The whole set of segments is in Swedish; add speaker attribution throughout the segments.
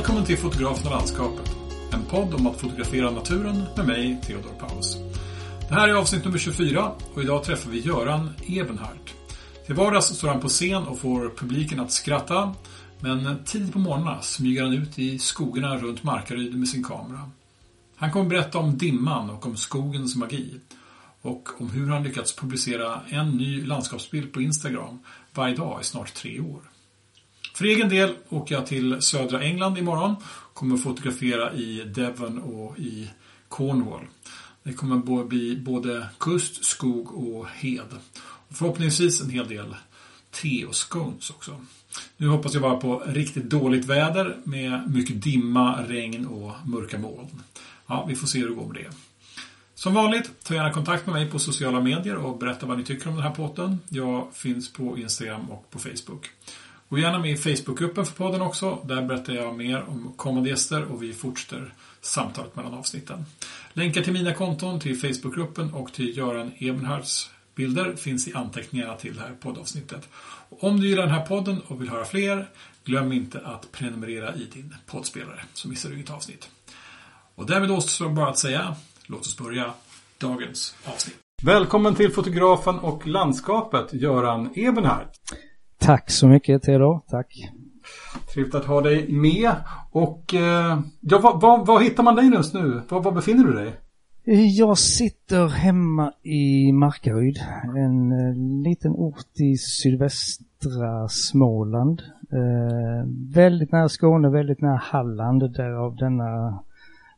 Speaker 1: Välkommen till Fotografen och landskapet. En podd om att fotografera naturen med mig, Theodor Paus. Det här är avsnitt nummer 24 och idag träffar vi Göran Ebenhardt. Till vardags står han på scen och får publiken att skratta. Men tidigt på morgnarna smyger han ut i skogarna runt Markaryd med sin kamera. Han kommer berätta om dimman och om skogens magi. Och om hur han lyckats publicera en ny landskapsbild på Instagram varje dag i snart tre år. För egen del åker jag till södra England imorgon. Kommer fotografera i Devon och i Cornwall. Det kommer bli både kust, skog och hed. Och förhoppningsvis en hel del te och scones också. Nu hoppas jag bara på riktigt dåligt väder med mycket dimma, regn och mörka moln. Ja, vi får se hur det går med det. Som vanligt, ta gärna kontakt med mig på sociala medier och berätta vad ni tycker om den här potten. Jag finns på Instagram och på Facebook. Gå gärna med i Facebookgruppen för podden också. Där berättar jag mer om kommande gäster och vi fortsätter samtalet mellan avsnitten. Länkar till mina konton, till Facebookgruppen och till Göran Ebenhards bilder finns i anteckningarna till det här poddavsnittet. Och om du gillar den här podden och vill höra fler, glöm inte att prenumerera i din poddspelare så missar du inget avsnitt. Och därmed återstår bara att säga, låt oss börja dagens avsnitt. Välkommen till fotografen och landskapet, Göran Ebenhardt.
Speaker 2: Tack så mycket Theodor, tack.
Speaker 1: Trevligt att ha dig med. Och eh, ja, var, var, var, hittar man dig just nu? Var, var befinner du dig?
Speaker 2: Jag sitter hemma i Markaryd, en eh, liten ort i sydvästra Småland. Eh, väldigt nära Skåne, väldigt nära Halland, därav denna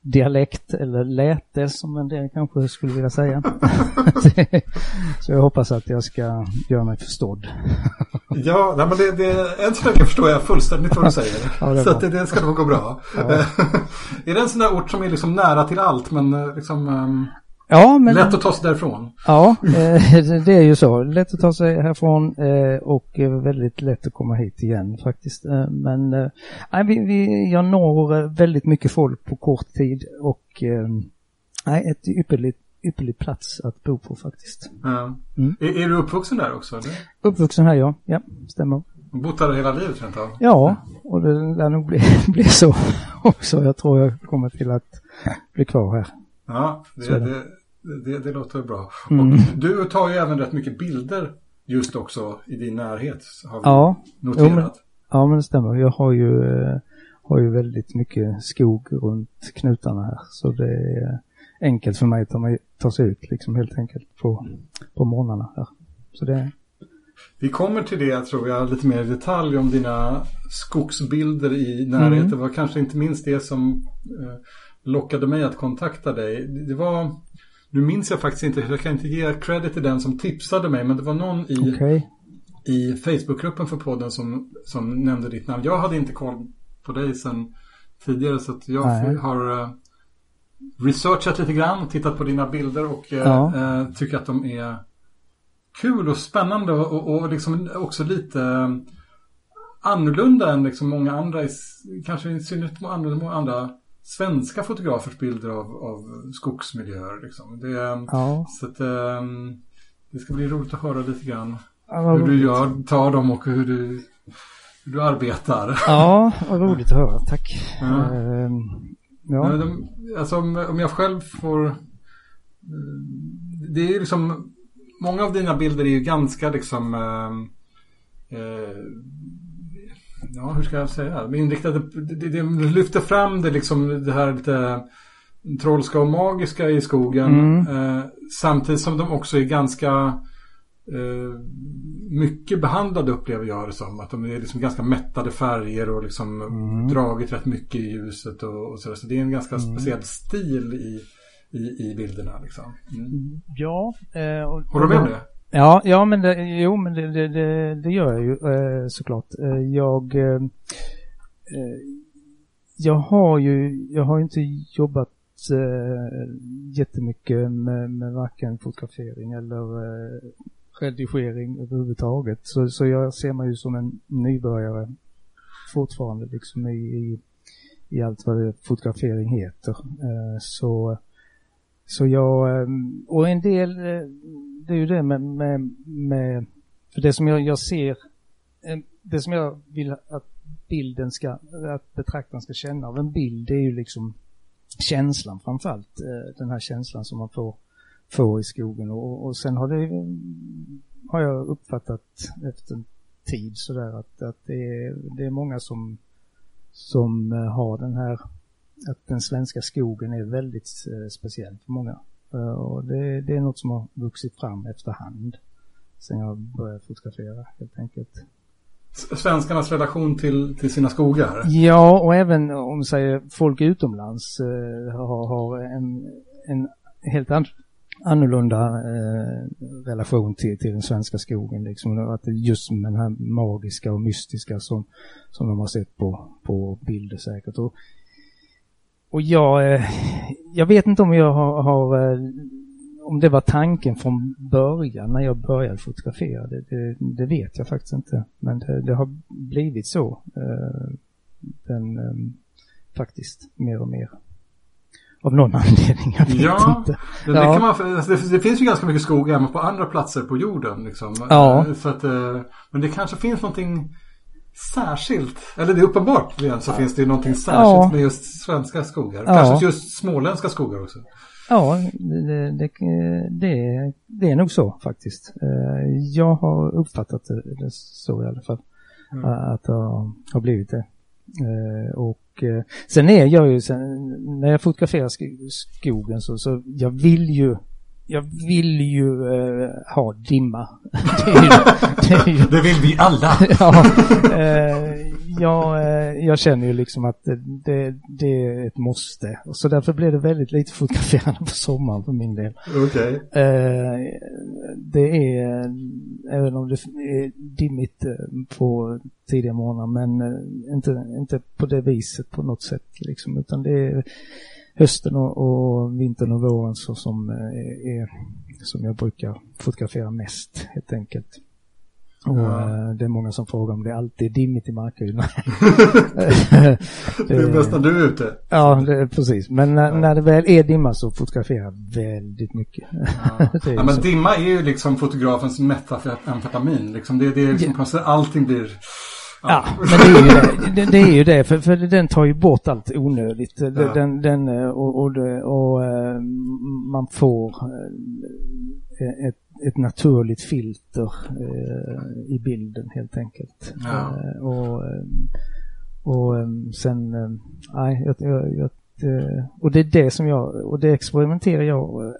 Speaker 2: dialekt eller läte som en del kanske skulle vilja säga. så jag hoppas att jag ska göra mig förstådd.
Speaker 1: ja, nej, men det, det, än så länge förstår jag fullständigt vad du säger. ja, så att det, det ska nog gå bra. Ja. är det en sån där ort som är liksom nära till allt men eh, liksom um... Ja, men... Lätt att ta sig därifrån.
Speaker 2: Ja, eh, det är ju så. Lätt att ta sig härifrån eh, och väldigt lätt att komma hit igen faktiskt. Eh, men nej, vi, vi, jag når väldigt mycket folk på kort tid och nej, ett ypperligt ypperlig plats att bo på faktiskt.
Speaker 1: Ja. Mm. Är, är, du uppvuxen där också? Eller?
Speaker 2: Uppvuxen här ja, ja, stämmer.
Speaker 1: Bott här hela livet rent av?
Speaker 2: Ja, och det lär nog bli, bli så också. Jag tror jag kommer till att bli kvar här.
Speaker 1: Ja, det, det, det, det, låter bra. Mm. Du tar ju även rätt mycket bilder just också i din närhet. Har vi ja, noterat. Jo,
Speaker 2: men, ja, men det stämmer. Jag har ju, eh, har ju väldigt mycket skog runt knutarna här. Så det är enkelt för mig att ta, mig, ta sig ut liksom helt enkelt på, på morgnarna här. Så det
Speaker 1: vi kommer till det tror jag lite mer i detalj om dina skogsbilder i närheten. Mm. Det var kanske inte minst det som eh, lockade mig att kontakta dig. Det var nu minns jag faktiskt inte, jag kan inte ge credit till den som tipsade mig, men det var någon i, okay. i Facebookgruppen för podden som, som nämnde ditt namn. Jag hade inte koll på dig sedan tidigare, så att jag Nej. har uh, researchat lite grann, tittat på dina bilder och uh, ja. uh, tycker att de är kul och spännande och, och, liksom också lite annorlunda än liksom många andra, kanske i synnerhet än andra svenska fotografers bilder av, av skogsmiljöer. Liksom. Det, ja. Så att, um, det ska bli roligt att höra lite grann ja, hur du gör, tar dem och hur du, hur du arbetar.
Speaker 2: Ja, vad roligt att höra, tack. Ja. Uh,
Speaker 1: ja. De, alltså, om jag själv får... Det är liksom... Många av dina bilder är ju ganska liksom... Uh, uh, ja, hur ska jag säga, inriktade, det, det, lyfter fram det liksom det här lite trollska och magiska i skogen. Mm. Eh, samtidigt som de också är ganska eh, mycket behandlade upplever jag det som. Att de är liksom ganska mättade färger och liksom mm. dragit rätt mycket i ljuset och, och sådär. Så det är en ganska mm. speciell stil i, i, i bilderna liksom.
Speaker 2: Mm. Ja.
Speaker 1: Eh, och, Håller du med om det?
Speaker 2: Ja, ja men det, jo, men det, det, det, det gör jag ju eh, såklart. Eh, jag, eh, eh jag har ju, jag har inte jobbat eh, jättemycket med, med varken fotografering eller eh, redigering överhuvudtaget. Så, så jag ser mig ju som en nybörjare fortfarande liksom i, i, i allt vad fotografering heter. Eh, så, så jag, eh, och en del eh, det är ju det med, med, med för det som jag, jag ser, det som jag vill att bilden ska, att betraktaren ska känna av en bild, det är ju liksom känslan framförallt. Eh, den här känslan som man får, får i skogen och, och sen har det, har jag uppfattat efter en tid sådär att, att det, är, det är många som, som eh, har den här, att den svenska skogen är väldigt eh, speciell för många. Och det, det är något som har vuxit fram efterhand sen jag började fotografera helt enkelt.
Speaker 1: Svenskarnas relation till, till sina skogar?
Speaker 2: Ja, och även om vi säger folk utomlands eh, har, har en, en helt an, annorlunda eh, relation till, till den svenska skogen. Liksom, att just med den här magiska och mystiska som, som de har sett på, på bilder säkert. Och, och jag, eh, jag vet inte om jag har, har eh, om det var tanken från början när jag började fotografera, det, det, det vet jag faktiskt inte. Men det, det har blivit så. Eh, den, eh, faktiskt, mer och mer. Av någon anledning, jag vet
Speaker 1: ja,
Speaker 2: inte.
Speaker 1: Det, ja, man, det, det, finns ju ganska mycket skog även på andra platser på jorden. Liksom.
Speaker 2: Ja.
Speaker 1: Så att, men det kanske finns någonting särskilt, eller det är uppenbart så ja. finns det någonting särskilt ja. med just svenska skogar. Kanske just småländska skogar också.
Speaker 2: Ja, det, det, det, det, är nog så faktiskt. Eh, jag har uppfattat det så i alla fall. Mm. Att det har blivit det. Eh, och eh, sen är jag ju, sen, när jag fotograferar skogen så, så jag vill ju jag vill ju uh, ha dimma.
Speaker 1: det, ju, det, ju, det, vill vi alla.
Speaker 2: ja, uh, jag, uh, jag känner ju liksom att det, det, är ett måste. Så därför blir det väldigt lite fotograferande på sommaren för min del.
Speaker 1: Okay.
Speaker 2: det är, även om det är dimmigt på tidiga morgnar, men inte, inte på det viset på något sätt liksom, utan det är hösten och, och vintern och våren så som eh, är som jag brukar fotografera mest helt enkelt. Och ja. Eh, det är många som frågar om det alltid är dimmigt i Markaryd.
Speaker 1: det är bäst när du är ute.
Speaker 2: Ja, det, precis. Men när, ja. när det väl är dimma så fotograferar jag väldigt mycket.
Speaker 1: Ja. ja men dimma är ju liksom fotografens metamfetamin. Liksom det, det är liksom ja. allting blir
Speaker 2: Ja, men det är ju det. det, är ju det för, för den tar ju bort allt onödigt. Ja. Den, den, och, och, och, eh, man får eh, ett, ett naturligt filter eh, i bilden helt enkelt. Ja. Och, och sen, nej, jag, jag, jag, och det är det som jag, och det experimenterar jag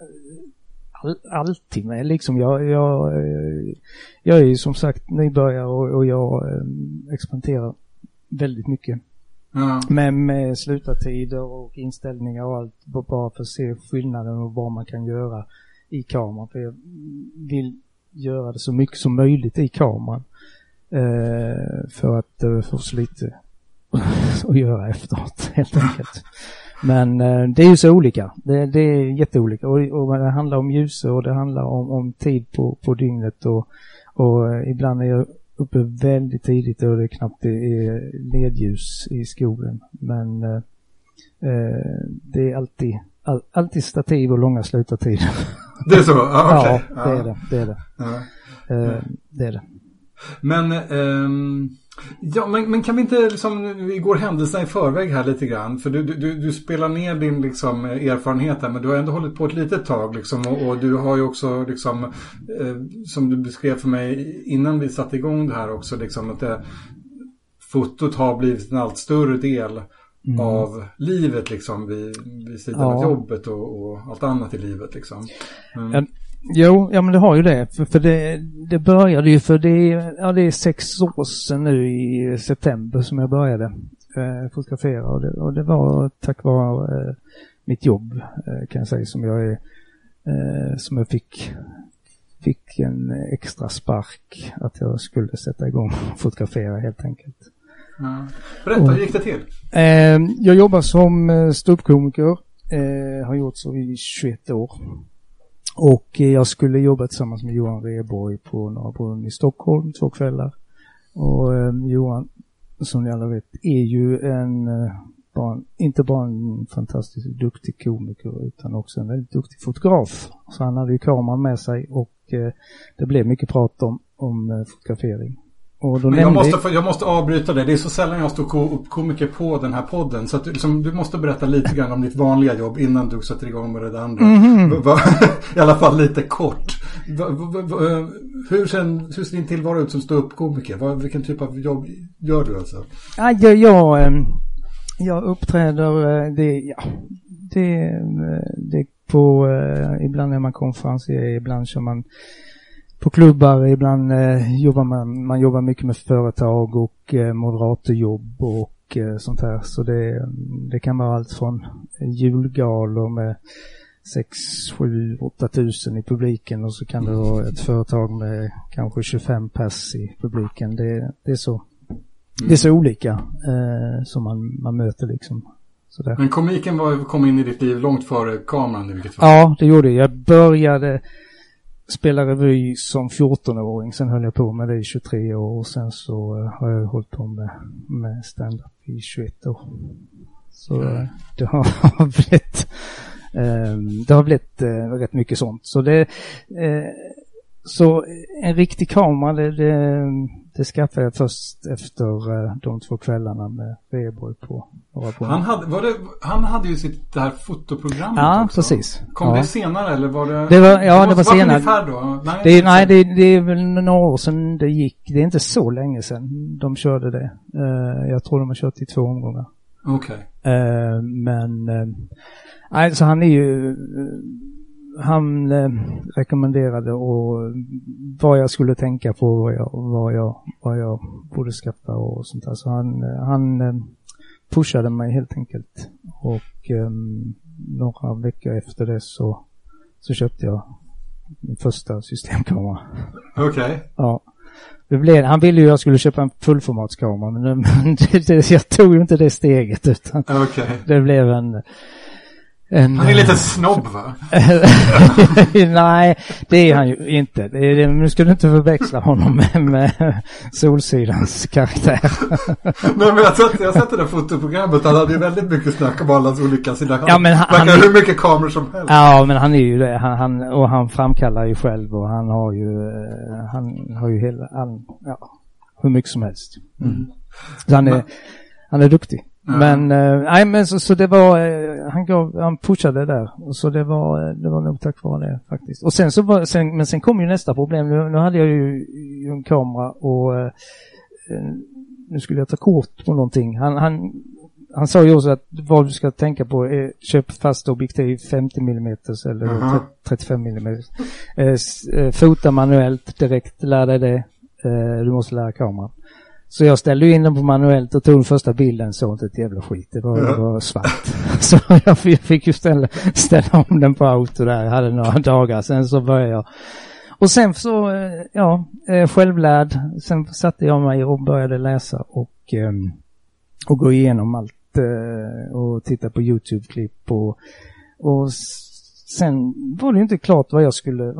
Speaker 2: all, alltid med liksom. Jag, jag, jag är ju som sagt nybörjare och, och jag eh, experimenterar väldigt mycket. Ja. Med, med slutartider och inställningar och allt bara för att se skillnaden och vad man kan göra i kameran. För jag vill göra det så mycket som möjligt i kameran. Eh, för att eh, få så lite att göra efteråt helt enkelt. Men eh, det är ju så olika. Det, det är jätteolika och, och det handlar om ljus och det handlar om, om tid på, på dygnet och, och eh, ibland är jag uppe väldigt tidigt och det är knappt det är ledljus i skogen. Men eh, eh det är alltid, all, alltid stativ och långa slutartider.
Speaker 1: Det är så? Ah, okay.
Speaker 2: ja, det är det. Det är det. Ja. Eh, det är det.
Speaker 1: Men ehm Ja, men, men kan vi inte liksom, vi går händelserna i förväg här lite grann. För du, du, du spelar ner din liksom, erfarenhet här, men du har ändå hållit på ett litet tag liksom. Och, och du har ju också liksom, eh, som du beskrev för mig innan vi satte igång det här också, liksom att det, fotot har blivit en allt större del mm. av livet liksom vid, vid sidan ja. av jobbet och, och, allt annat i livet liksom.
Speaker 2: Mm. Jo, ja men det har ju det. För, för det, det började ju för det, ja, det är sex år sedan nu i september som jag började eh, fotografera och det, och det var tack vare eh, mitt jobb eh, kan jag säga som jag är, eh, som jag fick, fick en extra spark att jag skulle sätta igång och fotografera helt enkelt.
Speaker 1: Mm. Berätta, hur gick det till?
Speaker 2: Eh, jag jobbar som eh, ståuppkomiker, eh, har gjort så i 21 år. Och eh, jag skulle jobba tillsammans med Johan Reborg på Norra Brunn i Stockholm två kvällar. Och eh, Johan, som ni alla vet, är ju en, eh, bara, inte bara en fantastiskt duktig komiker utan också en väldigt duktig fotograf. Så han hade ju kameran med sig och eh, det blev mycket prat om, om eh, fotografering.
Speaker 1: Men jag, måste, jag måste avbryta det. Det är så sällan jag står ko- komiker på den här podden. Så att du, liksom, du måste berätta lite grann om ditt vanliga jobb innan du sätter igång med det andra. Va- va- I alla fall lite kort. Va, hur, sen, hur ser din tillvaro ut som ståuppkomiker? Vilken typ av jobb gör du alltså?
Speaker 2: Ja, jag, jag, ehm, jag uppträder, eh, det, ja, det, eh, det på, eh, ibland är man konferencier, ibland kör man på klubbar, ibland eh, jobbar man, man jobbar mycket med företag och eh, moderatorjobb och eh, sånt här. Så det, det kan vara allt från julgalor med 6, 7, 8 tusen i publiken och så kan det vara ett företag med kanske 25 pers i publiken. Det, det är så. Det är så olika eh, som man, man möter liksom. Sådär.
Speaker 1: Men komiken var, kom in i ditt liv långt före kameran i vilket fall.
Speaker 2: Ja, det gjorde jag. Jag började spela revy som 14-åring. Sen höll jag på med det i 23 år och sen så eh, har jag hållit på med, med stand-up i 21 år. Så eh, det har blivit eh, det har blivit eh, rätt mycket sånt. Så det eh, så en riktig kamera det, det, det skaffade jag först efter eh, de två kvällarna med Rheborg på Brunn.
Speaker 1: Han hade, var det, han hade ju sitt det här fotoprogrammet
Speaker 2: Ja,
Speaker 1: också.
Speaker 2: precis.
Speaker 1: Kom
Speaker 2: Ja.
Speaker 1: det senare eller var det?
Speaker 2: Det var- ja, det var
Speaker 1: måste varit
Speaker 2: senare.
Speaker 1: ungefär då? Nej,
Speaker 2: Det är, nej, det, det är väl några år sedan det gick. Det är inte så länge sedan de körde det. Eh, jag tror de har kört i två omgångar.
Speaker 1: Okej.
Speaker 2: Eh, men, nej, så han är ju, han eh, rekommenderade och vad jag skulle tänka på, vad jag, vad jag, vad jag borde skaffa och sånt där. Så han, eh, han eh, pushade mig helt enkelt. Och eh, några veckor efter det så, så köpte jag min första systemkamera.
Speaker 1: Okej.
Speaker 2: Ja. Det blev, han ville ju att jag skulle köpa en fullformatskamera men, men det, det, jag tog ju inte det steget utan
Speaker 1: Okej.
Speaker 2: det blev en... en
Speaker 1: Han är lite snobb va?
Speaker 2: Nej, det är han ju inte. Är, nu ska du inte förväxla honom med, med Solsidans karaktär.
Speaker 1: Nej men jag sett, jag sett det där fotoprogrammet. Han hade ju väldigt mycket snack om allas olika sidor.
Speaker 2: Ja, men han-
Speaker 1: verkar
Speaker 2: han är-
Speaker 1: hur mycket kameror som helst.
Speaker 2: Ja, men han är ju det. Han, han, och han framkallar ju själv och han har ju, eh, han har ju hela, han, ja, hur mycket som helst.
Speaker 1: Mm.
Speaker 2: Så han är,
Speaker 1: Men-
Speaker 2: han är duktig. Men, eh, nej men så, så det var, eh, han gav, han pushade där. Så det var, eh, det var nog tack vare det faktiskt. Och sen så var, sen, men sen kom ju nästa problem. Nu, nu hade jag ju, ju en kamera och eh, nu skulle jag ta kort på någonting. Han, han, han sa ju också att vad du ska tänka på är köp fast objektiv 50 mm eller
Speaker 1: Aha.
Speaker 2: 35 mm. Eh, fota manuellt direkt, lär dig det. Eh, du måste lära kameran. Så jag ställde in den på manuellt och tog den första bilden, såg inte ett jävla skit. Det var, det var svart. Så jag fick, jag ju ställa, ställa om den på auto där. Jag hade några dagar, sen så började jag. Och sen så, eh, ja, eh, självlärd. Sen satte jag mig och började läsa och, ehm, och gå igenom allt eh, och titta på YouTube-klipp och, och sen var det inte klart vad jag skulle,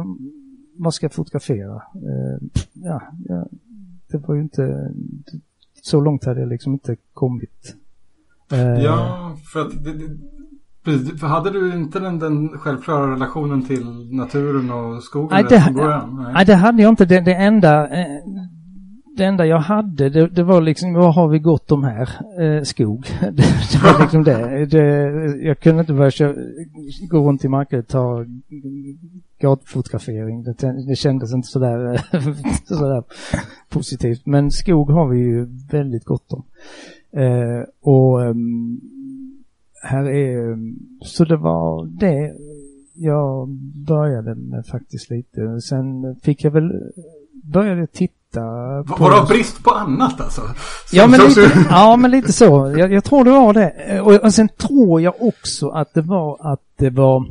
Speaker 2: vad ska jag fotografera? Ja, ja, det var ju inte, så långt hade jag liksom inte kommit. Eh,
Speaker 1: Ja, för att det, det, precis, för hade du inte den, den självklara relationen till naturen och skogen
Speaker 2: Nej, det,
Speaker 1: från början?
Speaker 2: nej, det hade jag inte. Det, det enda eh, det enda jag hade, det, det var liksom, vad har vi gott om här? Eh, skog. Det, det var liksom det. det. Jag kunde inte börja gå runt i marken och ta gatfotografering. Det, det kändes inte sådär, sådär positivt. Men skog har vi ju väldigt gott om. Eh, och ehm, här är, så det var det jag började med faktiskt lite. Sen fick jag väl, började titta på...
Speaker 1: Var det brist på annat alltså? Så-
Speaker 2: Ja men, lite,
Speaker 1: så-
Speaker 2: ja, men lite så. Jag, jag tror det var det. Och, och sen tror jag också att det var att det var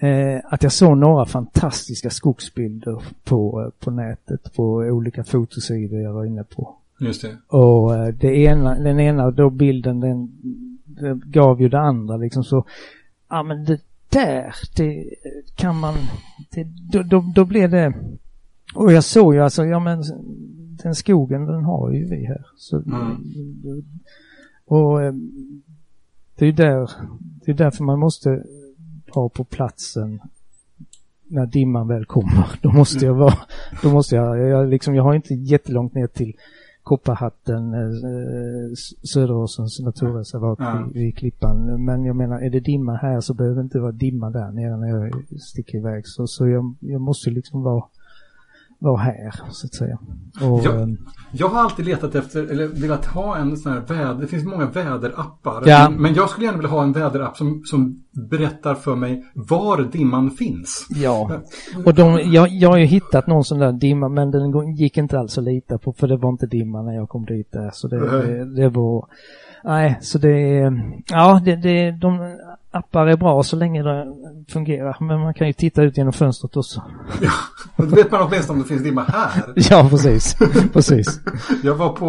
Speaker 2: eh, att jag såg några fantastiska skogsbilder på, eh, på nätet på olika fotosidor jag var inne på.
Speaker 1: Just det.
Speaker 2: Och eh, det ena, den ena då bilden den, den gav ju det andra liksom så. Ja men det där, det kan man, det, då, då, då blev det. Och jag såg ju alltså, ja men den skogen den har ju vi här. Så,
Speaker 1: Mm.
Speaker 2: Och eh, det är ju där, det är därför man måste vara på platsen när dimman väl kommer, då måste jag vara, då måste jag, jag liksom, jag har inte jättelångt ner till Kopparhatten, eh, Söderåsens naturreservat ja. vid, vid Klippan. Men jag menar, är det dimma här så behöver det inte vara dimma där nere när jag sticker iväg. Så, så jag, jag måste liksom vara vara här, så att säga. Och,
Speaker 1: jag, ehm, jag, har alltid letat efter, eller velat ha en sån här väder, det finns många väderappar.
Speaker 2: Ja.
Speaker 1: Men, jag skulle gärna vilja ha en väderapp som, som berättar för mig var dimman finns.
Speaker 2: Ja, och de, jag, jag har ju hittat någon sån där dimma, men den gick inte alls att lita på, för det var inte dimma när jag kom dit där. Så det, det, det var, nej, så det, ja, det, det, de appar är bra så länge det fungerar. Men man kan ju titta ut genom fönstret också.
Speaker 1: Ja, då vet man åtminstone om det finns dimma här.
Speaker 2: ja, precis. precis.
Speaker 1: jag var på,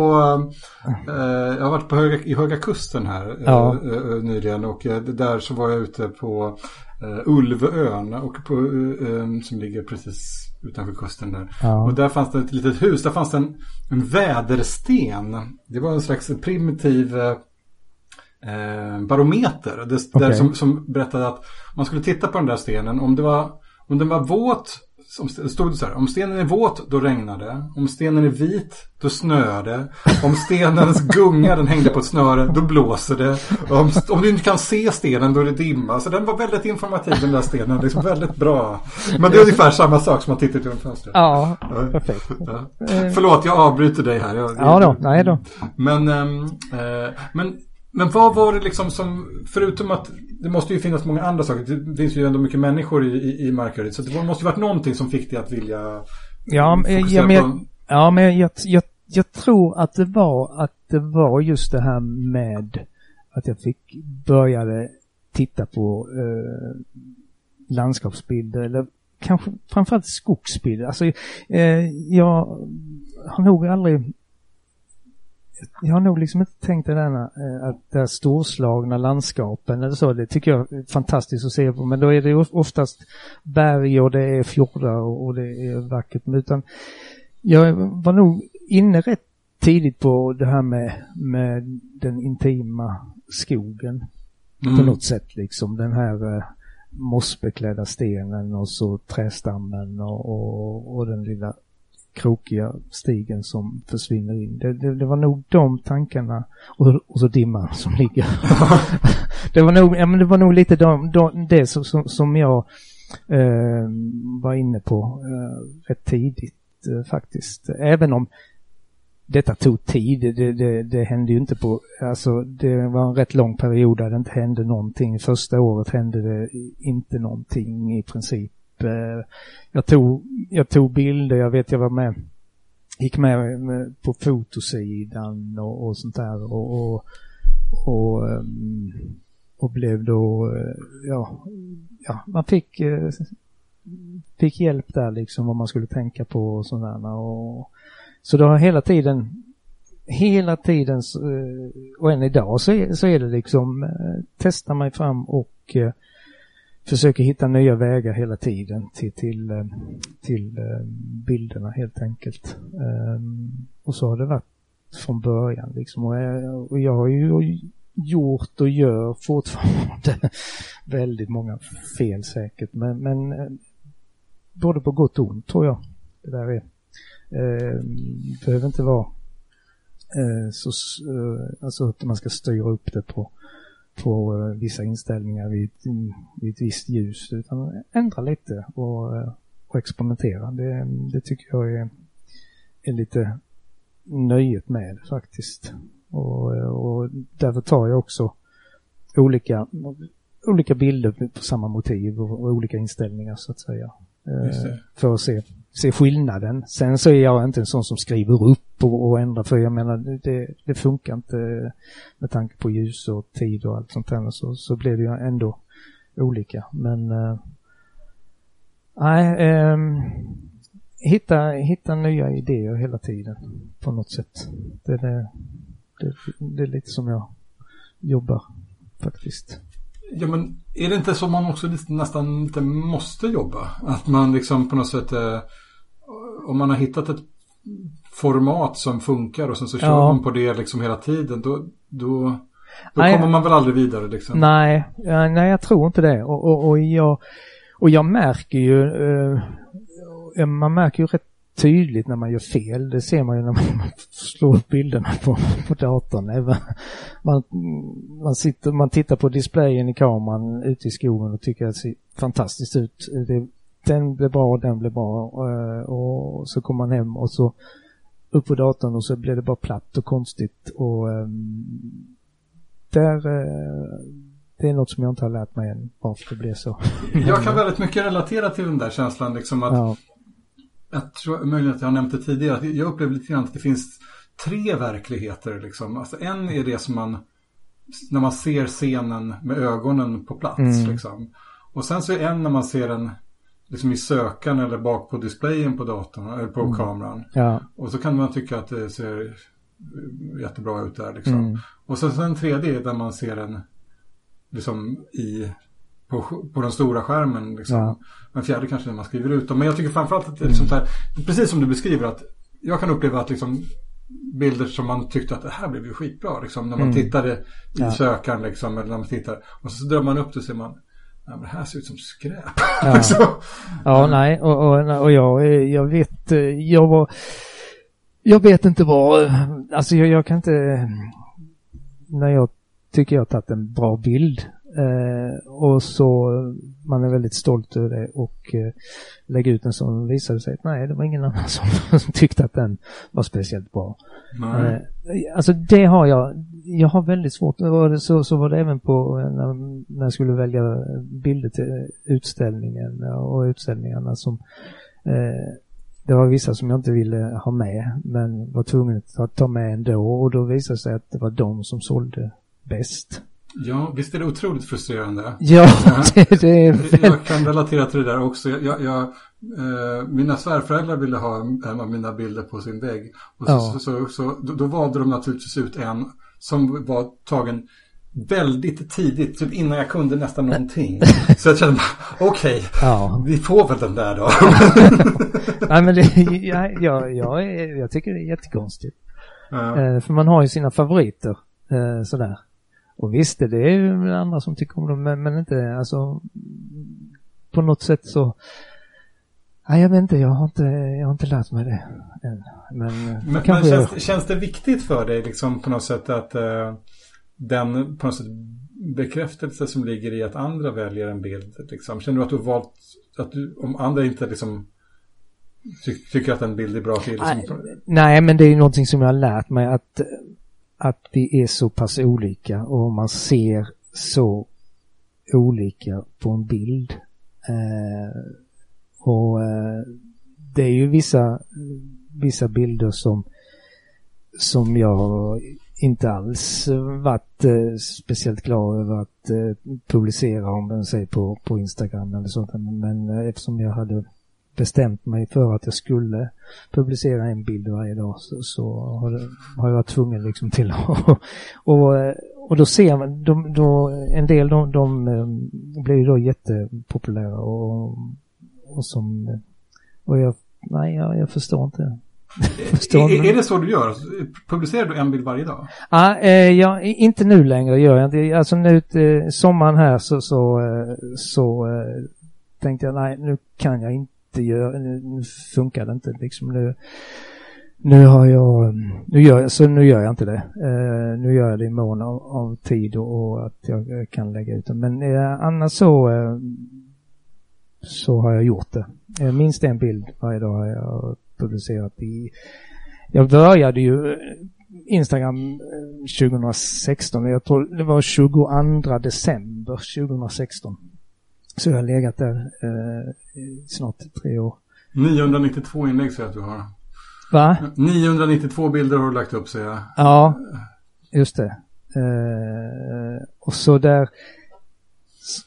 Speaker 1: eh, jag har varit på höga, i Höga Kusten här eh, ja. eh, nyligen och eh, där så var jag ute på eh, Ulvön och på, eh, som ligger precis utanför kusten där. Ja. Och där fanns det ett litet hus, där fanns en, en vädersten. Det var en slags primitiv eh, barometer. Det, okay. där som, som berättade att man skulle titta på den där stenen. Om, det var, om den var våt, som stod det så här. Om stenen är våt, då regnar det. Om stenen är vit, då snöar det. Om stenens gunga, den hängde på ett snöre, då blåser det. Om, om du inte kan se stenen, då är det dimma. Så den var väldigt informativ den där stenen. Liksom väldigt bra. Men det är ungefär samma sak som att titta genom fönstret.
Speaker 2: Ja, perfekt.
Speaker 1: Ja. Förlåt, jag avbryter dig här. Jag,
Speaker 2: ja då, nej då.
Speaker 1: Men, ähm, äh, men men vad var det liksom som, förutom att det måste ju finnas många andra saker. Det finns ju ändå mycket människor i, i, i Markaryd. Så det måste ju varit någonting som fick dig att vilja
Speaker 2: Ja, ja men, jag, ja, men jag, jag, jag tror att det var att det var just det här med att jag fick började titta på eh, landskapsbilder eller kanske framförallt skogsbilder. Alltså eh, jag har nog aldrig jag har nog liksom inte tänkt det där eh, att det här storslagna landskapen eller så, det tycker jag är fantastiskt att se på. Men då är det oftast berg och det är fjordar och det är vackert. Utan jag var nog inne rätt tidigt på det här med, med den intima skogen. Mm. På något sätt liksom. Den här eh, mossbeklädda stenen och så trästammen och, och, och den lilla krokiga stigen som försvinner in. Det, det, det var nog de tankarna och, och så dimman som ligger. det, var nog, ja, men det var nog lite de, de, det som, som, som jag eh, var inne på eh, rätt tidigt eh, faktiskt. Även om detta tog tid. Det, det, det, hände ju inte på, alltså det var en rätt lång period där det inte hände någonting. Första året hände det inte någonting i princip. Eh, jag tog, jag tog bilder, jag vet jag var med, gick med, med på fotosidan och, och sånt där och, och, och, eh, och blev då, eh, ja, ja man fick, eh, fick hjälp där liksom vad man skulle tänka på och sådana och så det har hela tiden hela tiden eh, och än idag så är, så är det liksom testa mig fram och försöker hitta nya vägar hela tiden till, till, eh, till eh, bilderna helt enkelt. Ehm, och så har det varit från början liksom. Och jag, och jag har ju gjort och gör fortfarande väldigt många fel säkert. Men, men eh, både på gott och ont tror jag. Det där är. Ehm, behöver inte vara så, alltså att man ska styra upp det på på uh, vissa inställningar vid, vid ett visst ljus utan ändra lite och, uh, och experimentera. Det, det tycker jag är, är lite nöjet med faktiskt. Och, och därför tar jag också olika, olika bilder på samma motiv och, och olika inställningar så att säga. För att se se skillnaden. Sen så är jag inte en sån som skriver upp och, och ändrar för jag menar det, det funkar inte med tanke på ljus och tid och allt sånt där så, så blir det ju ändå olika. Men eh, nej, äh, äh, hitta, hitta nya idéer hela tiden på något sätt. Det, det, det, det är lite som jag jobbar faktiskt.
Speaker 1: Ja men är det inte så man också nästan lite måste jobba? Att man liksom på något sätt eh, om man har hittat ett format som funkar och sen så kör ja. man på det liksom hela tiden då, då, då kommer man väl aldrig vidare liksom?
Speaker 2: Nej, nej jag tror inte det och, och, och jag och jag märker ju, eh, man märker ju rätt tydligt när man gör fel. Det ser man ju när man slår upp bilderna på, på datorn. Även man, man, sitter, man tittar på displayen i kameran ute i skogen och tycker att det ser fantastiskt ut. Det, den blir bra, den blir bra. Och, och så kommer man hem och så upp på datorn och så blir det bara platt och konstigt. Och um, där, uh, det är något som jag inte har lärt mig än, varför det blir så.
Speaker 1: jag kan väldigt mycket relatera till den där känslan liksom att ja jag tror möjligen att jag har nämnt det tidigare, att jag upplever lite grann att det finns tre verkligheter. Liksom. Alltså, en är det som man, när man ser scenen med ögonen på plats. Mm. Liksom. Och sen så är en när man ser den liksom i sökaren eller bak på displayen på datorn eller på mm. kameran.
Speaker 2: Ja.
Speaker 1: Och så kan man tycka att det ser jättebra ut där. Liksom. Mm. Och så sen tredje är där man ser den liksom i på, på den stora skärmen. Liksom. Ja. En fjärde kanske när man skriver ut dem. Men jag tycker framförallt att det är mm. sånt här, precis som du beskriver att jag kan uppleva att liksom bilder som man tyckte att det här blev ju skitbra. Liksom, när man mm. tittade i ja. sökaren liksom, eller när man tittar. Och så drar man upp det och ser man Ja, men det här ser ut som skräp.
Speaker 2: Ja, liksom. ja nej, och, och, och jag, jag vet, jag var, jag vet inte vad, alltså jag, jag kan inte, när jag tycker jag har tagit en bra bild Eh, och så man är väldigt stolt över det och eh, lägger ut en sån visade sig att nej, det var ingen annan som, som tyckte att den var speciellt bra. Eh, alltså det har jag, jag har väldigt svårt, så, så var det även på när, när jag skulle välja bilder till utställningen och utställningarna som eh, det var vissa som jag inte ville ha med men var tvungen att ta med ändå och då visade det sig att det var de som sålde bäst.
Speaker 1: Ja, visst är det otroligt frustrerande?
Speaker 2: Ja, det, det är
Speaker 1: väl... Jag kan relatera till det där också. Jag, jag, eh, mina svärföräldrar ville ha en av mina bilder på sin vägg. Och så, ja. så, så, så, då valde de naturligtvis ut en som var tagen väldigt tidigt, typ innan jag kunde nästan någonting. Så jag kände bara, okej, okay, ja. vi får väl den där då.
Speaker 2: Nej men det, jag, jag, jag, jag tycker det är jättekonstigt. Ja. Eh, för man har ju sina favoriter, eh, sådär. Och visst, det är ju andra som tycker om dem, men, men inte, alltså på något sätt så Nej, jag vet inte, jag har inte, jag har inte lärt mig det än. Men,
Speaker 1: men, men känns, jag... känns, det viktigt för dig liksom på något sätt att uh, den på något sätt bekräftelse som ligger i att andra väljer en bild, liksom, känner du att du har valt, att du, om andra inte liksom ty, tycker att en bild är bra till? Liksom,
Speaker 2: nej, nej, men det är ju någonting som jag har lärt mig att att vi är så pass olika och man ser så olika på en bild. Eh, och eh, det är ju vissa, vissa bilder som, som jag inte alls varit eh, speciellt glad över att eh, publicera om man säger på, på Instagram eller sånt. Men eh, eftersom jag hade bestämt mig för att jag skulle publicera en bild varje dag så, så har, det, har, jag varit tvungen liksom till att och, och då ser man, de, då, en del de, de eh, blir ju då jättepopulära och, och som, och jag, nej jag, jag förstår inte.
Speaker 1: förstår är, är, det så du gör? Publicerar du en bild varje dag?
Speaker 2: Ah, eh, ja, inte nu längre gör jag inte. Alltså nu eh, sommaren här så, så, eh, så eh, tänkte jag nej nu kan jag inte inte gör, nu funkar det inte liksom nu. Nu har jag, nu gör jag, så nu gör jag inte det. Uh, nu gör jag det i mån av, av tid och, och, att jag eh, kan lägga ut det. Men uh, annars så, uh, så har jag gjort det. Uh, minst en bild varje dag har jag publicerat i, jag började ju Instagram 2016, jag tror det var 22 december 2016. Så jag har legat där eh, snart tre år.
Speaker 1: 992 inlägg säger jag att du har.
Speaker 2: Va?
Speaker 1: 992 bilder har du lagt upp säger jag.
Speaker 2: Ja, just det. Eh, och så där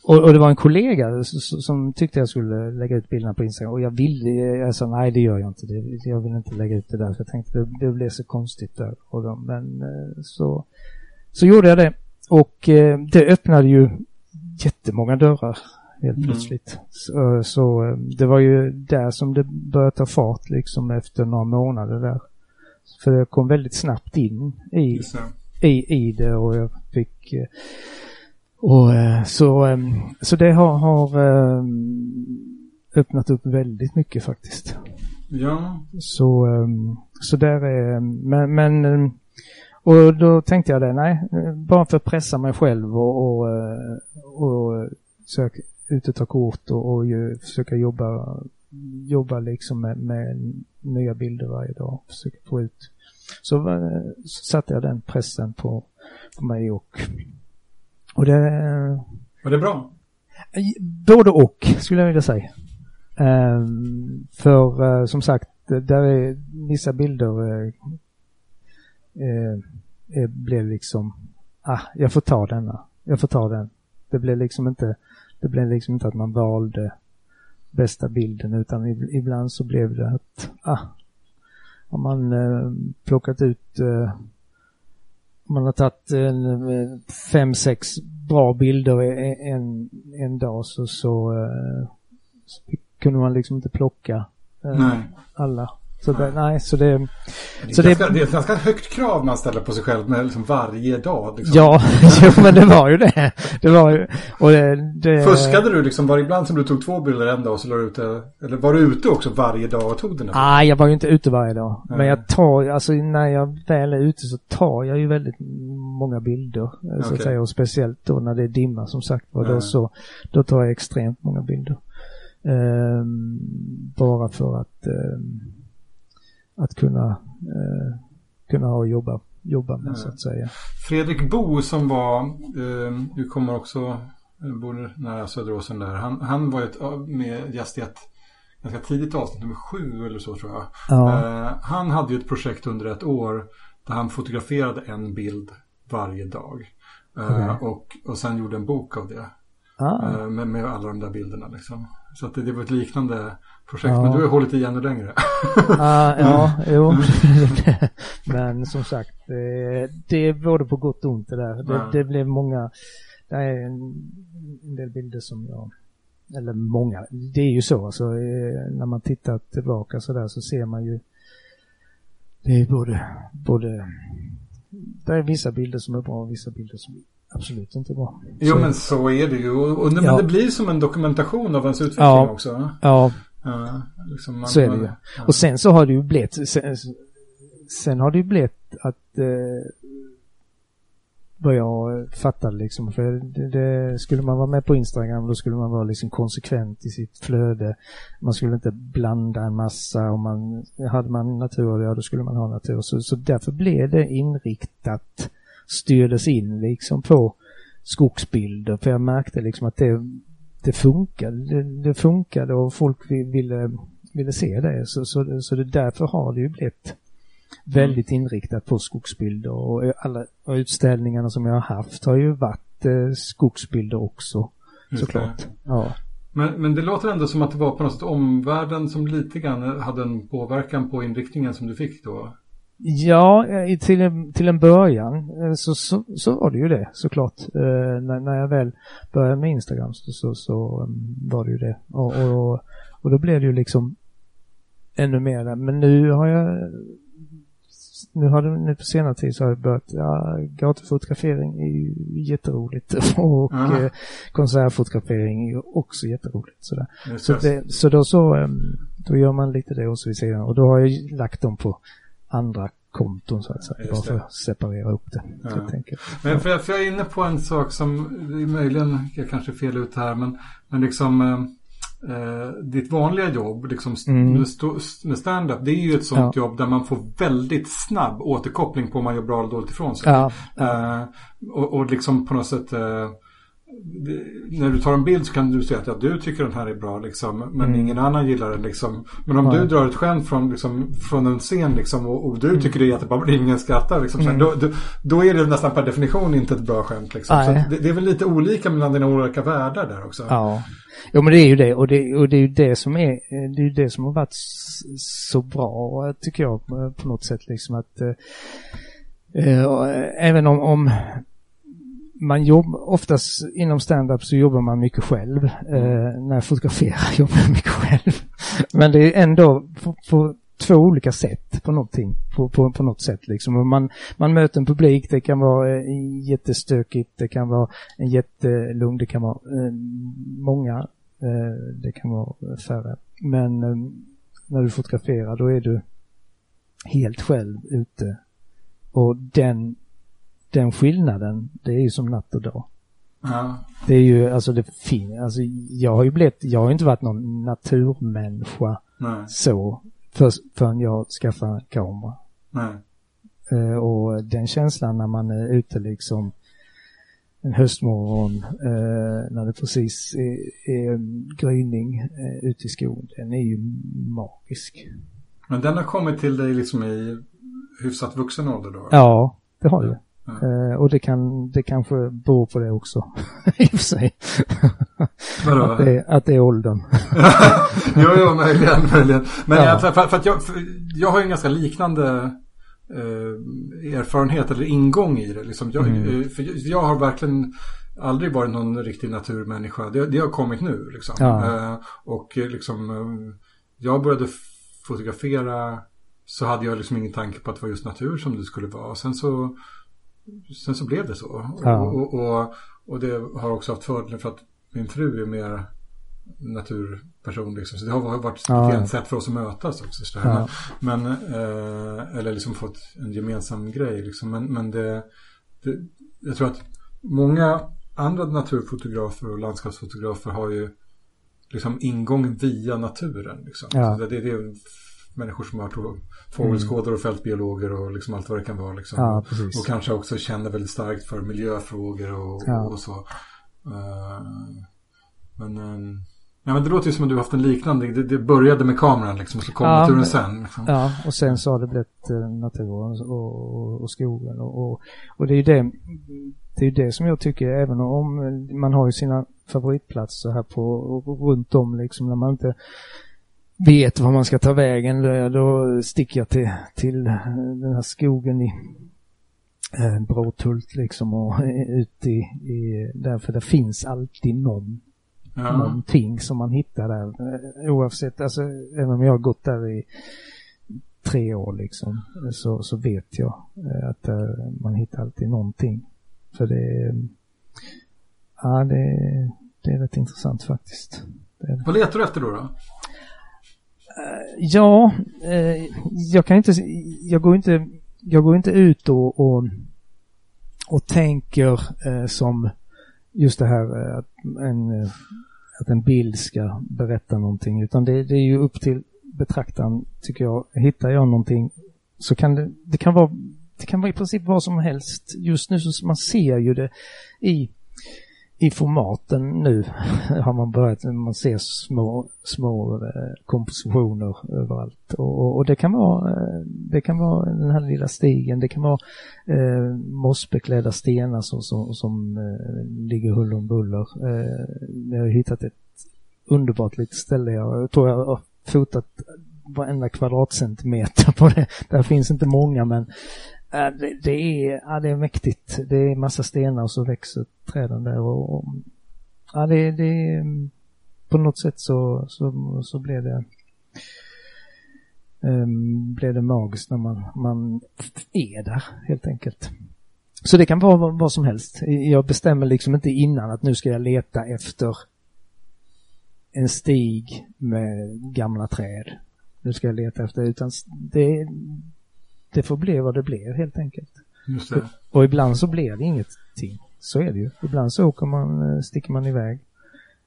Speaker 2: och, och, det var en kollega som tyckte jag skulle lägga ut bilderna på Instagram och jag ville, jag sa nej det gör jag inte, det, jag vill inte lägga ut det där för jag tänkte det, det blev så konstigt där. Och de, men eh, så, så gjorde jag det och eh, det öppnade ju jättemånga dörrar helt mm. plötsligt. Så, så, eh, det var ju där som det började ta fart liksom efter några månader där. För det kom väldigt snabbt in i, i, i det och jag fick eh, Och eh, så, eh, så det har, har eh, öppnat upp väldigt mycket faktiskt.
Speaker 1: Ja.
Speaker 2: Så, så där är, men, men och då tänkte jag det, nej, bara för att pressa mig själv och, och, eh, och söka ut och ta kort och, och ju, försöka jobba, jobba liksom med, med nya bilder varje dag. Försöka få ut. Så, eh, så satte jag den pressen på, på mig och, och det...
Speaker 1: Var det bra?
Speaker 2: Både och skulle jag vilja säga. Um, för uh, som sagt, där är vissa bilder uh, uh, blev liksom, ah, jag får ta denna, jag får ta den. Det blev liksom inte, det blev liksom inte att man valde bästa bilden utan ibland så blev det att, ah, har man plockat ut, man har tagit en, fem, sex bra bilder en, en dag så, så, så kunde man liksom inte plocka eh, alla. Så det, nej, så det...
Speaker 1: Det är, så ganska, det, det är ett ganska högt krav man ställer på sig själv med liksom varje dag. Liksom.
Speaker 2: Ja, jo, men det var ju det. det, var ju, och det, det...
Speaker 1: Fuskade du liksom? Var det ibland som du tog två bilder en dag och så la du ut det? Eller var du ute också varje dag och tog den?
Speaker 2: Nej, jag var ju inte ute varje dag. Mm. Men jag tar, alltså när jag väl är ute så tar jag ju väldigt många bilder. Okay. Så att säga. Och speciellt då när det är dimma som sagt var. Mm. Då, så, då tar jag extremt många bilder. Ehm, bara för att, ehm, att kunna, eh, kunna ha jobba, jobba med så att säga.
Speaker 1: Fredrik Bo som var, eh, du kommer också, eh, bor nära Söderåsen där, han, han var ett, med gäst i ett ganska tidigt avsnitt, nummer sju eller så tror jag. Ja. Eh, han hade ju ett projekt under ett år där han fotograferade en bild varje dag. Eh, okay. och, och sen gjorde en bok av det. Ah. Eh, med, med alla de där bilderna liksom. Så att det, det var ett liknande projekt. Ja. Men du har hållit igen längre.
Speaker 2: ah, ja, jo. men som sagt, det, det är både på gott och ont det där. Det, det blev många, det är en, en del bilder som jag eller många, det är ju så alltså, när man tittar tillbaka så där så ser man ju det är både, både det är vissa bilder som är bra och vissa bilder som absolut inte bra.
Speaker 1: Jo, så, men så är det ju. Och, och ja. det blir som en dokumentation av ens utveckling ja, också.
Speaker 2: Ja, liksom man, så är det ju. Ja. Och sen så har det ju blivit, sen, sen har det ju blivit att eh, vad jag fattade liksom. För det, det, skulle man vara med på Instagram då skulle man vara liksom konsekvent i sitt flöde. Man skulle inte blanda en massa och man, hade man natur, ja då skulle man ha natur. Så, så därför blev det inriktat styrdes in liksom på skogsbilder. För jag märkte liksom att det, det funkade. Det, det funkade och folk ville, ville se det. Så, så, så det därför har det ju blivit väldigt inriktat på skogsbilder och alla och utställningarna som jag har haft har ju varit eh, skogsbilder också. Såklart. Ja.
Speaker 1: Men, men det låter ändå som att det var på något sätt omvärlden som lite grann hade en påverkan på inriktningen som du fick då.
Speaker 2: Ja, till en, till en början eh, så, så, så var det ju det såklart. Eh, när, när jag väl började med Instagram så, så, så um, var det ju det. Och, och, och då blev det ju liksom ännu mer. Men nu har jag nu har det, nu på senare tid så har jag börjat, ja, gatufotografering är ju jätteroligt och eh, konsertfotografering är också jätteroligt. Sådär. Så, det, så då så, um, då gör man lite det också vid sidan och då har jag lagt dem på andra konton så att säga. Bara för att separera upp det. Ja.
Speaker 1: Men för jag, för jag är inne på en sak som möjligen, jag kanske är fel ut här, men, men liksom eh, eh ditt vanliga jobb liksom, mm. med, med stand-up, det är ju ett sånt ja. jobb där man får väldigt snabb återkoppling på om man gör bra eller dåligt ifrån sig. Ja. Eh, och, och liksom på något sätt eh, när du tar en bild så kan du säga att ja, du tycker den här är bra liksom, men mm. ingen annan gillar den liksom. Men om Nej. du drar ett skämt från, liksom, från en scen liksom, och, och du mm. tycker det är jättebra men ingen skrattar liksom, mm. då, då, då, är det nästan per definition inte ett bra skämt. Liksom. Så det, det, är väl lite olika mellan dina olika världar där också.
Speaker 2: Ja, jo men det är ju det och det, och det är ju det som är, det är det som har varit så bra tycker jag på något sätt liksom att äh, även om, om man jobbar, oftast inom stand-up så jobbar man mycket själv. Mm. Eh, när jag fotograferar jobbar jag mycket själv. Men det är ändå på, på två olika sätt på någonting. På, på, på något sätt liksom. Man, man möter en publik, det kan vara eh, jättestökigt, det kan vara en jättelugn, det kan vara eh, många, eh, det kan vara färre. Men eh, när du fotograferar då är du helt själv ute. Och den, den skillnaden, det är ju som natt och dag.
Speaker 1: Ja.
Speaker 2: Det är ju, alltså det finns, alltså jag har ju blivit, jag har ju inte varit någon naturmänniska
Speaker 1: Nej.
Speaker 2: så för, förrän jag skaffade kamera.
Speaker 1: Nej.
Speaker 2: Eh, och den känslan när man är ute liksom en höstmorgon eh, när det precis är, är gryning eh, ute i skogen, den är ju magisk.
Speaker 1: Men den har kommit till dig liksom i hyfsat vuxen ålder då?
Speaker 2: Ja, det har det.
Speaker 1: Ja.
Speaker 2: Eh, och det kan, det kanske beror på det också. I och för sig.
Speaker 1: Vadå?
Speaker 2: Att det, att det är åldern.
Speaker 1: jo, jo, möjligen, möjligen. Men
Speaker 2: Ja.
Speaker 1: jag, för, för att jag, för jag har ju en ganska liknande eh, erfarenhet eller ingång i det. Liksom. Jag,
Speaker 2: Mm.
Speaker 1: eh, för jag, har verkligen aldrig varit någon riktig naturmänniska. Det, det har kommit nu. Liksom.
Speaker 2: Ja.
Speaker 1: Eh, och eh, liksom, jag började fotografera så hade jag liksom ingen tanke på att det var just natur som det skulle vara. Sen så, sen så blev det så.
Speaker 2: Ja.
Speaker 1: Och, och, och, det har också haft fördelen för att min fru är mer naturperson liksom. Så det har varit
Speaker 2: Ja.
Speaker 1: ett sätt för oss att mötas också. Så
Speaker 2: Ja.
Speaker 1: Men, eh, eller liksom fått en gemensam grej liksom. Men, men det, det, jag tror att många andra naturfotografer och landskapsfotografer har ju liksom ingång via naturen. Liksom.
Speaker 2: Ja.
Speaker 1: Så det, det, det är människor som har varit fågelskådare och fältbiologer och liksom allt vad det kan vara. Liksom.
Speaker 2: Ja.
Speaker 1: Och kanske också känner väldigt starkt för miljöfrågor och,
Speaker 2: Ja.
Speaker 1: och så. Eh, men, eh, ja, men det låter ju som att du har haft en liknande. Det, det började med kameran liksom och så kom
Speaker 2: Ja,
Speaker 1: naturen sen. Liksom.
Speaker 2: Ja, och sen så har det blivit eh, naturen och, och, och skogen och, och, det är ju det, det är det som jag tycker, även om man har ju sina favoritplatser här på, runt om liksom, när man inte vet var man ska ta vägen, då, då sticker jag till, till den här skogen i eh, Bråthult liksom och ut i, i, därför det finns alltid någon
Speaker 1: Ja.
Speaker 2: någonting som man hittar där. Eh, Oavsett, alltså även om jag har gått där i tre år liksom, så, så vet jag eh, att man hittar alltid någonting. För det är, ja det, är- det är rätt intressant faktiskt. Det det.
Speaker 1: Vad letar du efter då? då?
Speaker 2: Eh, ja, eh, jag kan inte, jag går inte, jag går inte ut och, och, och tänker eh, som just det här att en, att en bild ska berätta någonting utan det, det är ju upp till betraktaren tycker jag. Hittar jag någonting så kan det, det kan vara, det kan vara i princip vad som helst. Just nu så man ser ju det i i formaten nu har man börjat, man ser små, små eh, kompositioner överallt. Och, och, och det kan vara, eh, det kan vara den här lilla stigen, det kan vara eh, mossbeklädda stenar som, som, som eh, ligger huller om buller. Eh, jag har hittat ett underbart litet ställe, jag tror jag har fotat varenda kvadratcentimeter på det. Där finns inte många men Ja, det, det, är, ja, det är mäktigt. Det är massa stenar och så växer träden där och, och ja, det, det mm, på något sätt så, så, så blev det ehm, um, blev det magiskt när man, man är där helt enkelt. Så det kan vara vad, vad som helst. Jag bestämmer liksom inte innan att nu ska jag leta efter en stig med gamla träd. Nu ska jag leta efter, utan det, det får bli vad det blir helt enkelt.
Speaker 1: Det.
Speaker 2: Och ibland så blir det ingenting. Så är det ju. Ibland så åker man, eh, sticker man iväg.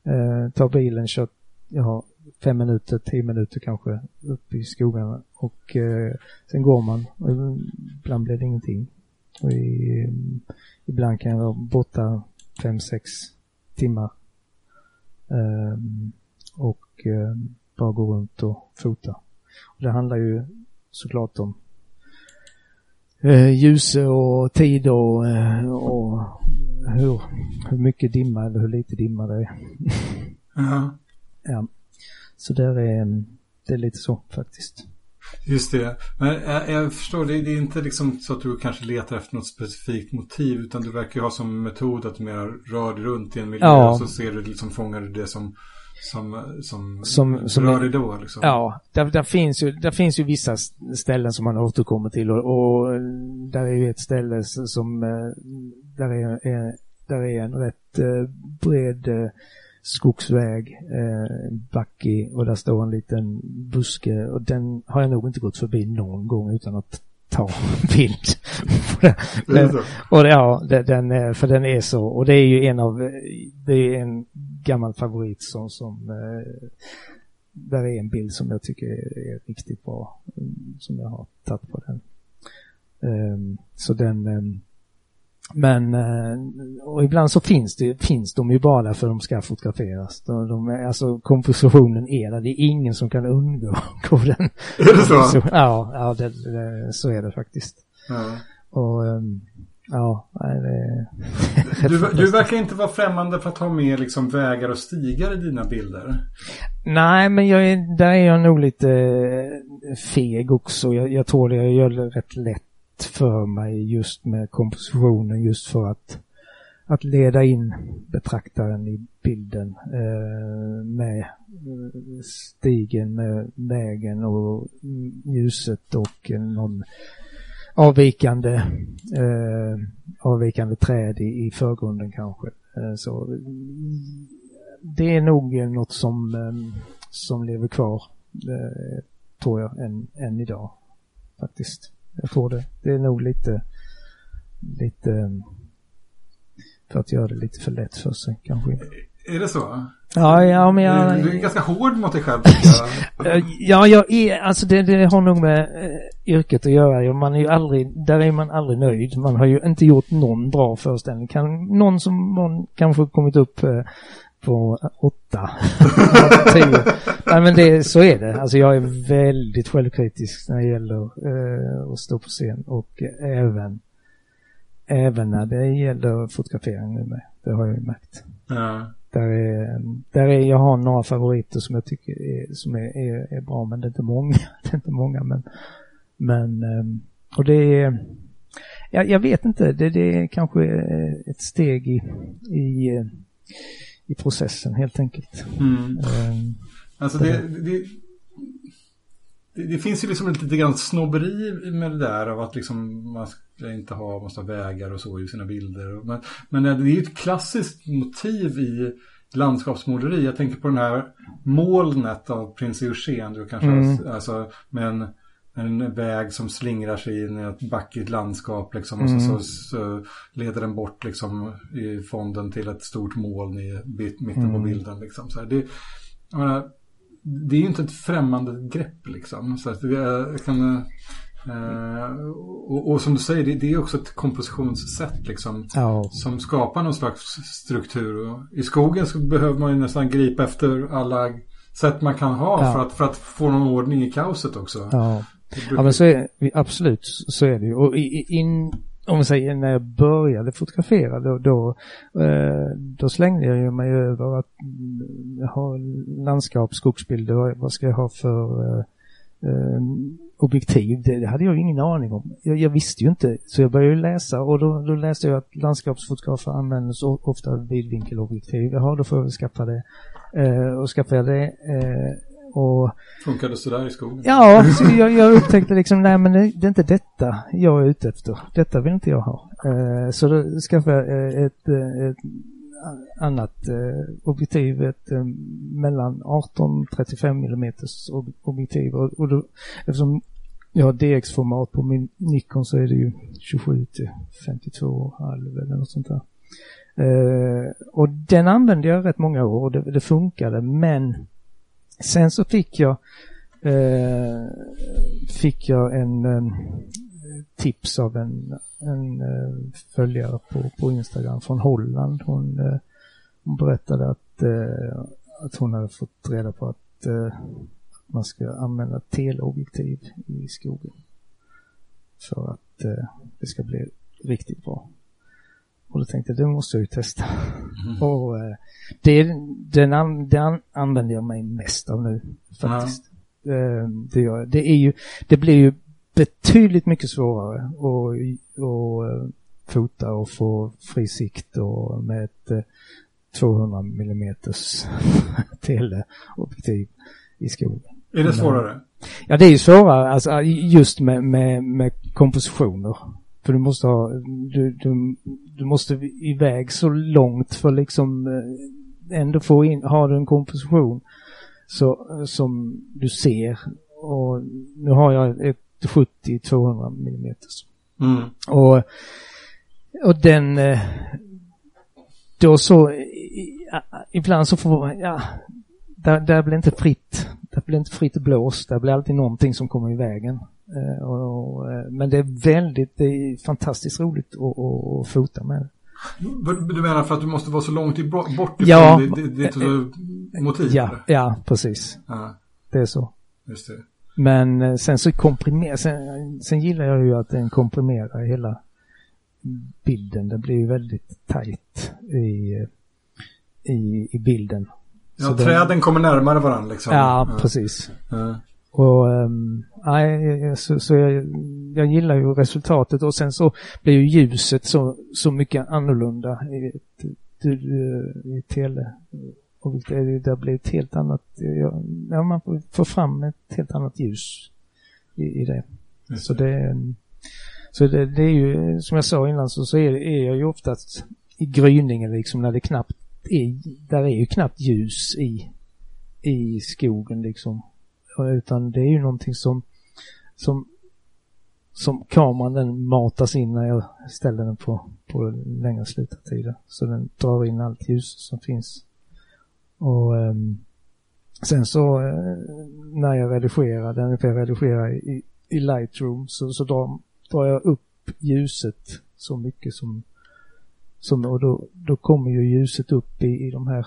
Speaker 2: Eh, tar bilen, kör, har fem minuter, tio minuter kanske upp i skogarna och eh, sen går man. Och ibland blir det ingenting. Och i, ibland kan jag vara borta fem, sex timmar. Eh, och eh, bara gå runt och fota. Och det handlar ju såklart om eh, ljus och tid och, eh, och hur, hur mycket dimma eller hur lite dimma det är.
Speaker 1: Ja.
Speaker 2: ja. Så där är, det är lite så faktiskt.
Speaker 1: Just det. Men jag, jag förstår, det, det är inte liksom så att du kanske letar efter något specifikt motiv utan du verkar ju ha som metod att du mer rör dig runt i en miljö
Speaker 2: Ja.
Speaker 1: och så ser du liksom, fångar du det som som, som,
Speaker 2: Som- som-
Speaker 1: rör ridå liksom.
Speaker 2: Ja, där, där, finns ju, där finns ju vissa ställen som man återkommer till och, och där är ju ett ställe som, eh, där är, är, där är en rätt eh, bred eh, skogsväg, eh, backe och där står en liten buske och den har jag nog inte gått förbi någon gång utan att ta en bild. den. Och ja, den, för den är så. Och det är ju en av, det är en gammal favorit som, som eh, där är en bild som jag tycker är, är riktigt bra. mm, Som jag har tagit på den. Ehm, så den, ehm, men, eh, och ibland så finns det, finns de ju bara för att de ska fotograferas. De, de, alltså kompositionen är där, det är ingen som kan undgå gå den.
Speaker 1: Är det så?
Speaker 2: ja, ja det, det, så är det faktiskt.
Speaker 1: Ja.
Speaker 2: Och ehm, ja, det
Speaker 1: Du, du verkar inte vara främmande för att ha med liksom vägar och stigar i dina bilder.
Speaker 2: Nej, men jag är, där är jag nog lite eh, feg också. Jag, jag tror det jag gör det rätt lätt för mig just med kompositionen just för att, att leda in betraktaren i bilden eh, med eh, stigen, med vägen och ljuset och någon avvikande, eh, avvikande träd i, i förgrunden kanske. Eh, så det är nog något som, eh, som lever kvar, eh, tror jag, än, än idag. Faktiskt. Jag tror det. Det är nog lite, lite eh, för att göra det lite för lätt för sig kanske.
Speaker 1: Är det så?
Speaker 2: Ja, ja men jag...
Speaker 1: Du är ganska hård mot dig själv.
Speaker 2: Eh, Ja, jag är, alltså det, det har nog med eh, yrket att göra. Man är ju aldrig, där är man aldrig nöjd. Man har ju inte gjort någon bra föreställning. Kan, någon som man kanske kommit upp på åtta, tio. Nej men det, så är det. Alltså jag är väldigt självkritisk när det gäller eh, att stå på scen och även, även när det gäller fotografering nu med. Det har jag ju märkt.
Speaker 1: Ja.
Speaker 2: Där är, där är, jag har några favoriter som jag tycker är, som är, är, är bra, men det är inte många. Det är inte många, men, men ehm, och det är, jag, jag vet inte, det, det är kanske ett steg i, i, i processen helt enkelt.
Speaker 1: Mm.
Speaker 2: Ehm,
Speaker 1: Alltså det, det, det, det finns ju liksom lite grann snobberi med det där av att liksom man ska inte ha massa vägar och så i sina bilder. Men, men det är ju ett klassiskt motiv i landskapsmåleri. Jag tänker på den här molnet av prins Eugen. Du kanske
Speaker 2: Mm.
Speaker 1: alltså med en, väg som slingrar sig in i ett backigt landskap liksom. Och
Speaker 2: Mm.
Speaker 1: så, så leder den bort liksom i fonden till ett stort moln i mitten på
Speaker 2: Mm.
Speaker 1: bilden liksom. Så här, det, menar, det är ju inte ett främmande grepp liksom. Så att jag kan, eh, och, och som du säger, det, det är också ett kompositionssätt liksom.
Speaker 2: ja,
Speaker 1: Som skapar någon slags struktur. Och I skogen så behöver man ju nästan gripa efter alla sätt man kan ha
Speaker 2: Ja.
Speaker 1: för, att, för att få någon ordning i kaoset också.
Speaker 2: ja. Ja men så är absolut så är det ju. Och in, om vi säger när jag började fotografera då, då, eh, då slängde jag ju mig över att mm, ha jag har landskap, skogsbilder, vad, ska jag ha för eh, eh, objektiv? Det, det hade jag ju ingen aning om. Jag, jag visste ju inte, så jag började ju läsa och då, då läste jag att landskapsfotografer använder så ofta vidvinkelobjektiv. Jaha, då får jag väl skaffa det. Eh, och skaffade jag det. Eh, och
Speaker 1: Funkar det sådär i skogen?
Speaker 2: Ja, så jag, jag upptäckte liksom, nej men det, det är inte detta jag är ute efter. Detta vill inte jag ha. Eh, så då skaffade jag eh, ett, eh, ett annat eh, objektiv, ett eh, mellan 18-35 mm objektiv. Och, och då, eftersom jag har DX-format på min Nikon så är det ju 27 till 52,5 eller något sånt där. Eh, och den använde jag rätt många år och det, det funkade men Sen så fick jag eh, fick jag en eh, tips av en, en eh, följare på, på Instagram från Holland. Hon, eh, hon berättade att, eh, att hon hade fått reda på att eh, man ska använda teleobjektiv i skogen. För att eh, det ska bli riktigt bra. Och då tänkte jag, det måste jag ju testa. Och eh, det, den, an, den använder jag mig mest av nu faktiskt. Eh, det, gör, det är ju, det blir ju betydligt mycket svårare att och, eh, fota och få fri sikt och med ett eh, 200 mm teleobjektiv i skogen.
Speaker 1: Är det svårare?
Speaker 2: Ja, det är ju svårare alltså, just med, med, med kompositioner. För du måste ha, du, du, du måste iväg så långt för liksom eh, ändå få in, har du en komposition så, som du ser. Och nu har jag ett 70-200 mm. Mm. Och, och den, eh, då så, ibland så får, ja, där, där blir inte fritt, där blir inte fritt blås, där blir alltid någonting som kommer i vägen. Uh, och, och, eh, men det är väldigt, det är fantastiskt roligt att, att, fota med.
Speaker 1: Du menar för att du måste vara så långt bort ifrån
Speaker 2: ja,
Speaker 1: ditt, ditt motiv?
Speaker 2: Ja, ja precis. Ja. Det är så.
Speaker 1: Just det.
Speaker 2: Men sen så komprimerar, sen, sen gillar jag ju att den komprimerar hela bilden. Den blir ju väldigt tajt i, i, i bilden.
Speaker 1: Ja, så träden den, kommer närmare varandra liksom.
Speaker 2: Ja, ja. precis. Ja. Och um, nej, så, så jag, jag, gillar ju resultatet och sen så blir ju ljuset så, så mycket annorlunda i, i, i tele. Och det, det blir ett helt annat, ja, man får fram ett helt annat ljus i, i det. Just så det, så det, det, är ju, som jag sa innan så, så är, är jag ju oftast i gryningen liksom när det knappt är, där är ju knappt ljus i, i skogen liksom. Utan det är ju någonting som, som, som kameran den matas in när jag ställer den på, på längre slutartider. Så den drar in allt ljus som finns. Och um, sen så eh, när jag redigerar den, jag redigerar i, i Lightroom så, så drar, drar jag upp ljuset så mycket som som, och då, då kommer ju ljuset upp i, i de här,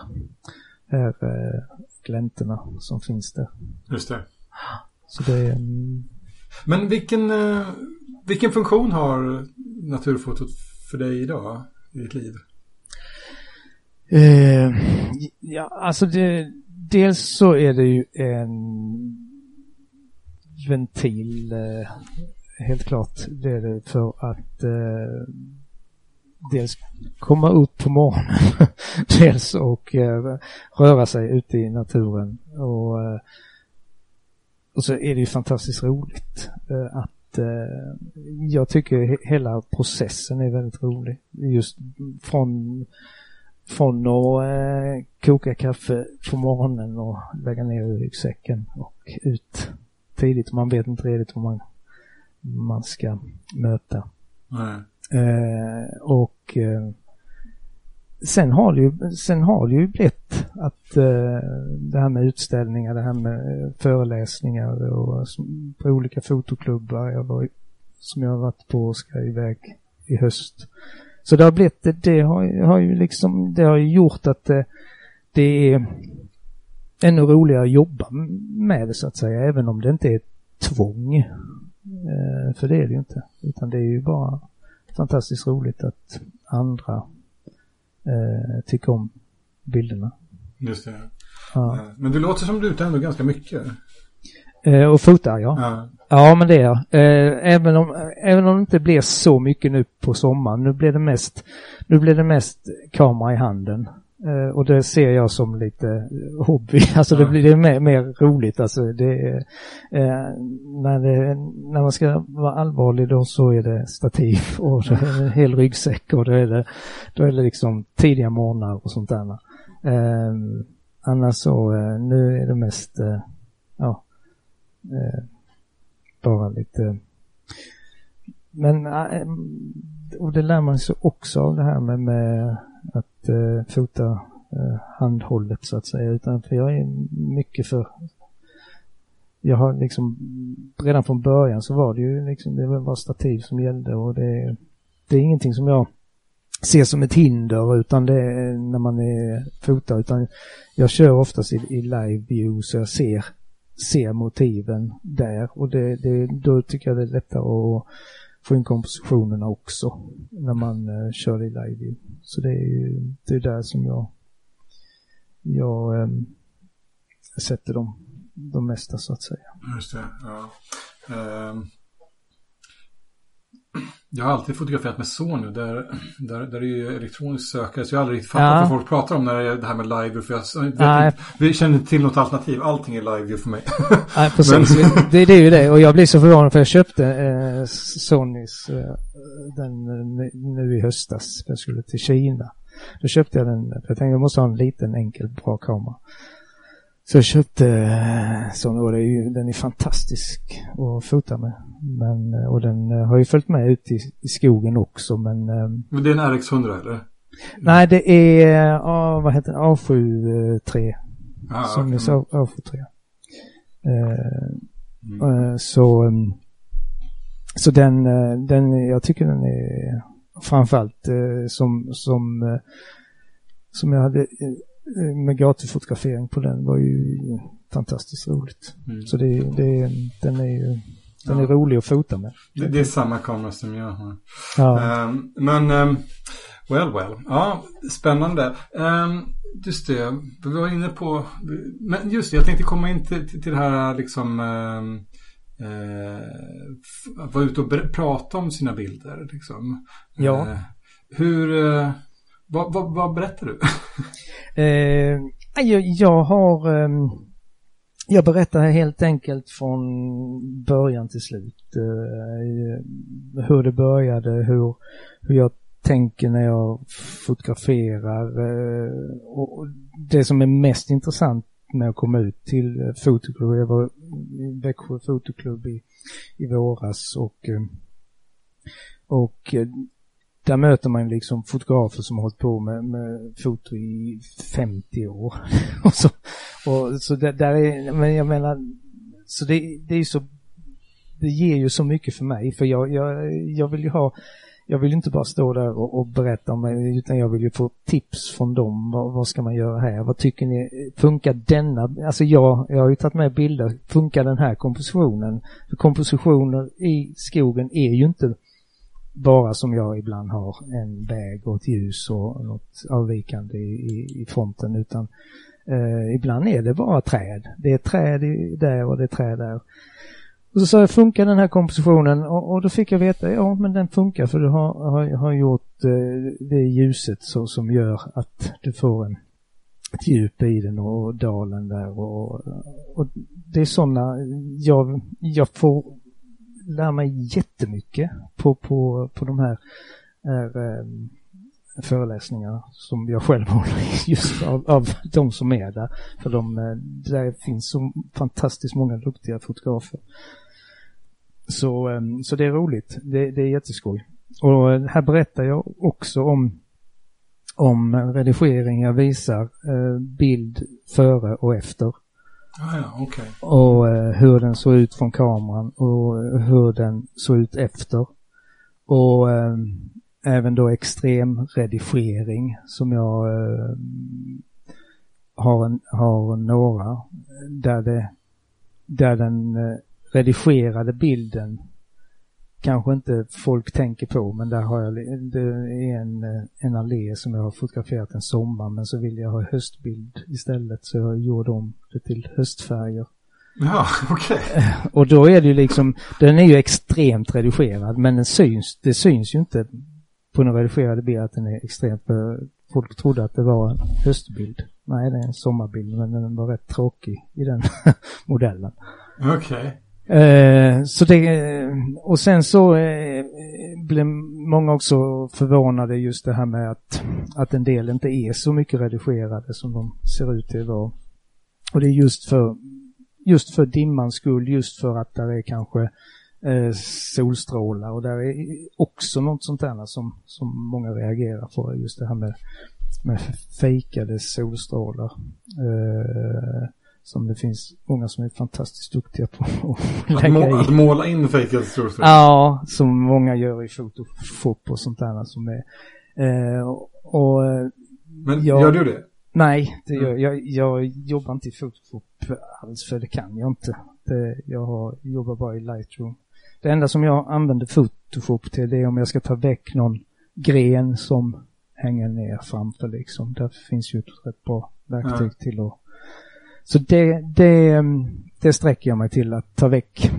Speaker 2: äh, gläntorna som finns där.
Speaker 1: Just det.
Speaker 2: Så det är... Mm.
Speaker 1: Men vilken, äh, vilken funktion har naturfotot för dig idag i ditt liv?
Speaker 2: Eh, ja, alltså det, dels så är det ju en ventil, eh, helt klart. Det är det för att eh, dels komma upp på morgonen, dels och eh, röra sig ute i naturen. Och, eh, och så är det ju fantastiskt roligt eh, att eh, jag tycker hela processen är väldigt rolig. Just från från att eh, koka kaffe på morgonen och lägga ner i ryggsäcken och ut tidigt. Man vet inte riktigt vad man, man ska möta. Nej. Eh, och eh, sen har det ju, sen har det ju blivit att eh, det här med utställningar, det här med eh, föreläsningar och på olika fotoklubbar jag var, som jag har varit på och ska iväg i höst. Så det har blivit, det, det har, har ju liksom, det har ju gjort att det, det är ännu roligare att jobba med det så att säga, även om det inte är tvång. Eh, för det är det ju inte, utan det är ju bara fantastiskt roligt att andra eh, tycker om bilderna.
Speaker 1: Just det. Ja. Eh, men du låter som du är ute ändå ganska mycket.
Speaker 2: Eh, och fotar, ja. ja. Ja, men det är jag. Eh, även, om, även om det inte blir så mycket nu på sommaren. Nu blir det mest, nu blir det mest kamera i handen. Uh, och det ser jag som lite hobby, alltså det blir det mer, mer roligt alltså. Det, uh, när, det, när man ska vara allvarlig då så är det stativ och en hel ryggsäck och då är det, då är det liksom tidiga morgnar och sånt där. Uh, annars så, nu är det mest, ja, bara lite men, och det lär man sig också av det här med, med att eh, fota eh, handhållet så att säga. Utan för jag är mycket för jag har liksom redan från början så var det ju liksom det var stativ som gällde och det, det är ingenting som jag ser som ett hinder utan det är när man är fotar. utan jag kör oftast i, i live view så jag ser, ser motiven där och det, det, då tycker jag det är lättare att få in kompositionerna också när man eh, kör i live. Så det är ju det är där som jag, jag eh, sätter dem, de mesta så att säga.
Speaker 1: Just det, ja. Um, jag har alltid fotograferat med Sony där, där, där det är ju elektronisk sökare. Så jag har aldrig riktigt fattat
Speaker 2: Ja.
Speaker 1: vad folk pratar om när det är det här med live. För jag
Speaker 2: Nej.
Speaker 1: vi känner inte till något alternativ. Allting är live för mig.
Speaker 2: Nej, precis. Det, det är ju det. Och jag blir så förvånad för jag köpte eh, Sonys eh, den eh, nu i höstas. För jag skulle till Kina. Då köpte jag den. Jag tänkte jag måste ha en liten enkel bra kamera. Så jag köpte eh, Sony och det är ju, den är fantastisk att fota med. Men, eh, och den eh, har ju följt med ut i, i skogen också men eh,
Speaker 1: Men det är en RX100 eller?
Speaker 2: Nej det är, ja vad heter den, A73.
Speaker 1: Ah,
Speaker 2: Som ni sa, A73. Eh,
Speaker 1: Mm.
Speaker 2: Eh, Så, ehm, så den, den, jag tycker den är framförallt eh, som, som, som jag hade med gatufotografering på den var ju fantastiskt roligt.
Speaker 1: Mm.
Speaker 2: Så det, det, den är ju, den är
Speaker 1: Ja.
Speaker 2: rolig att fota med.
Speaker 1: Det, det är samma kamera som jag har.
Speaker 2: Ja,
Speaker 1: Ehm, men, ehm, well, well. Ja, spännande. Um, just det, vi var inne på, men just det, jag tänkte komma in till, till, till det här liksom, um, uh, vara ute och prata om sina bilder. Liksom.
Speaker 2: Ja.
Speaker 1: Eh, hur, eh, vad, vad, vad berättar du?
Speaker 2: Jag, jag har... ehm, jag berättar helt enkelt från början till slut. Eh, hur det började, hur, hur jag tänker när jag fotograferar. Eh, och det som är mest intressant när jag kom ut till eh, fotoklubben. Jag var i Växjö fotoklubb i, i våras och, och där möter man liksom fotografer som har hållit på med, med foto i 50 år. och så, och så där, där är, men jag menar, så det, det är ju så, det ger ju så mycket för mig för jag, jag, jag vill ju ha, jag vill ju inte bara stå där och, och berätta om mig utan jag vill ju få tips från dem. Vad, vad ska man göra här? Vad tycker ni? Funkar denna? Alltså jag, jag har ju tagit med bilder. Funkar den här kompositionen? För kompositioner i skogen är ju inte bara som jag ibland har en väg och ett ljus och något avvikande i, i, i fronten utan eh, ibland är det bara träd. Det är träd där och det är träd där. Och så sa jag, funkar den här kompositionen? Och, och då fick jag veta, ja men den funkar för du har, har, har gjort eh, det ljuset så, som gör att du får en, ett djup i den och dalen där och, och det är sådana, jag, jag får lär mig jättemycket på, på, på de här, här eh, ehm, föreläsningarna som jag själv håller i, just av, av de som är där. För de, eh, där finns så fantastiskt många duktiga fotografer. Så, ehm, så det är roligt, det, det är jätteskoj. Och eh, här berättar jag också om, om redigering, jag visar eh, bild före och efter
Speaker 1: ah, ja, okay.
Speaker 2: och eh, hur den såg ut från kameran och eh, hur den såg ut efter. Och eh, även då extrem redigering som jag eh, har, en, har några där, det, där den eh, redigerade bilden kanske inte folk tänker på men där har jag, det är en, eh, en allé som jag har fotograferat en sommar men så vill jag ha höstbild istället så jag gjorde om det till höstfärger.
Speaker 1: Ja, okej.
Speaker 2: Och då är det ju liksom, den är ju extremt redigerad men den syns, det syns ju inte på den redigerade bilden att den är extremt, för folk trodde att det var en höstbild. Nej, det är en sommarbild men den var rätt tråkig i den modellen.
Speaker 1: Okej.
Speaker 2: Eh, så det, och sen så eh, blev många också förvånade just det här med att, att en del inte är så mycket redigerade som de ser ut till att vara. Och det är just för, just för dimmans skull, just för att där är kanske eh, solstrålar och där är också något sånt där som, som många reagerar på, just det här med, med fejkade solstrålar. Eh, som det finns många som är fantastiskt duktiga på att
Speaker 1: Att,
Speaker 2: lägga
Speaker 1: må,
Speaker 2: i.
Speaker 1: att måla in fejkade storstrålar.
Speaker 2: Ja, som många gör i Photoshop och sånt där som är. Eh, och, och
Speaker 1: Men
Speaker 2: ja.
Speaker 1: gör du det?
Speaker 2: nej, det
Speaker 1: Mm.
Speaker 2: gör, jag, jag jobbar inte i Photoshop alls för det kan jag inte. Det, jag har, jobbar bara i Lightroom. Det enda som jag använder Photoshop till det är om jag ska ta väck någon gren som hänger ner framför liksom. Där finns ju ett rätt bra verktyg
Speaker 1: Ja.
Speaker 2: till att så det, det, ehm, det sträcker jag mig till att ta väck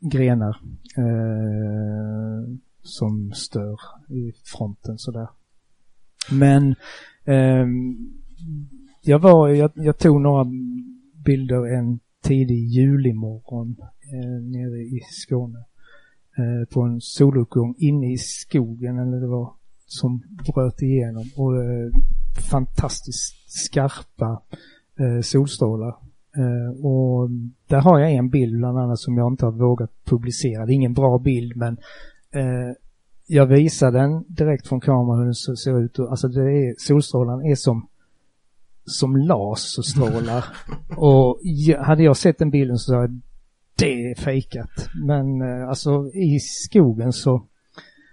Speaker 2: grenar. Eh, som stör i fronten sådär. Men eh, jag var, jag, jag, tog några bilder en tidig julimorgon eh, nere i Skåne. Eh, på en soluppgång inne i skogen eller det var som bröt igenom och eh, fantastiskt skarpa eh, solstrålar. Eh, och där har jag en bild bland annat som jag inte har vågat publicera. Det är ingen bra bild men eh, jag visar den direkt från kameran hur den ser ut. Alltså det är, solstrålarna är som som laserstrålar. och hade jag sett den bilden så sa jag det är fejkat. Men eh, alltså i skogen så,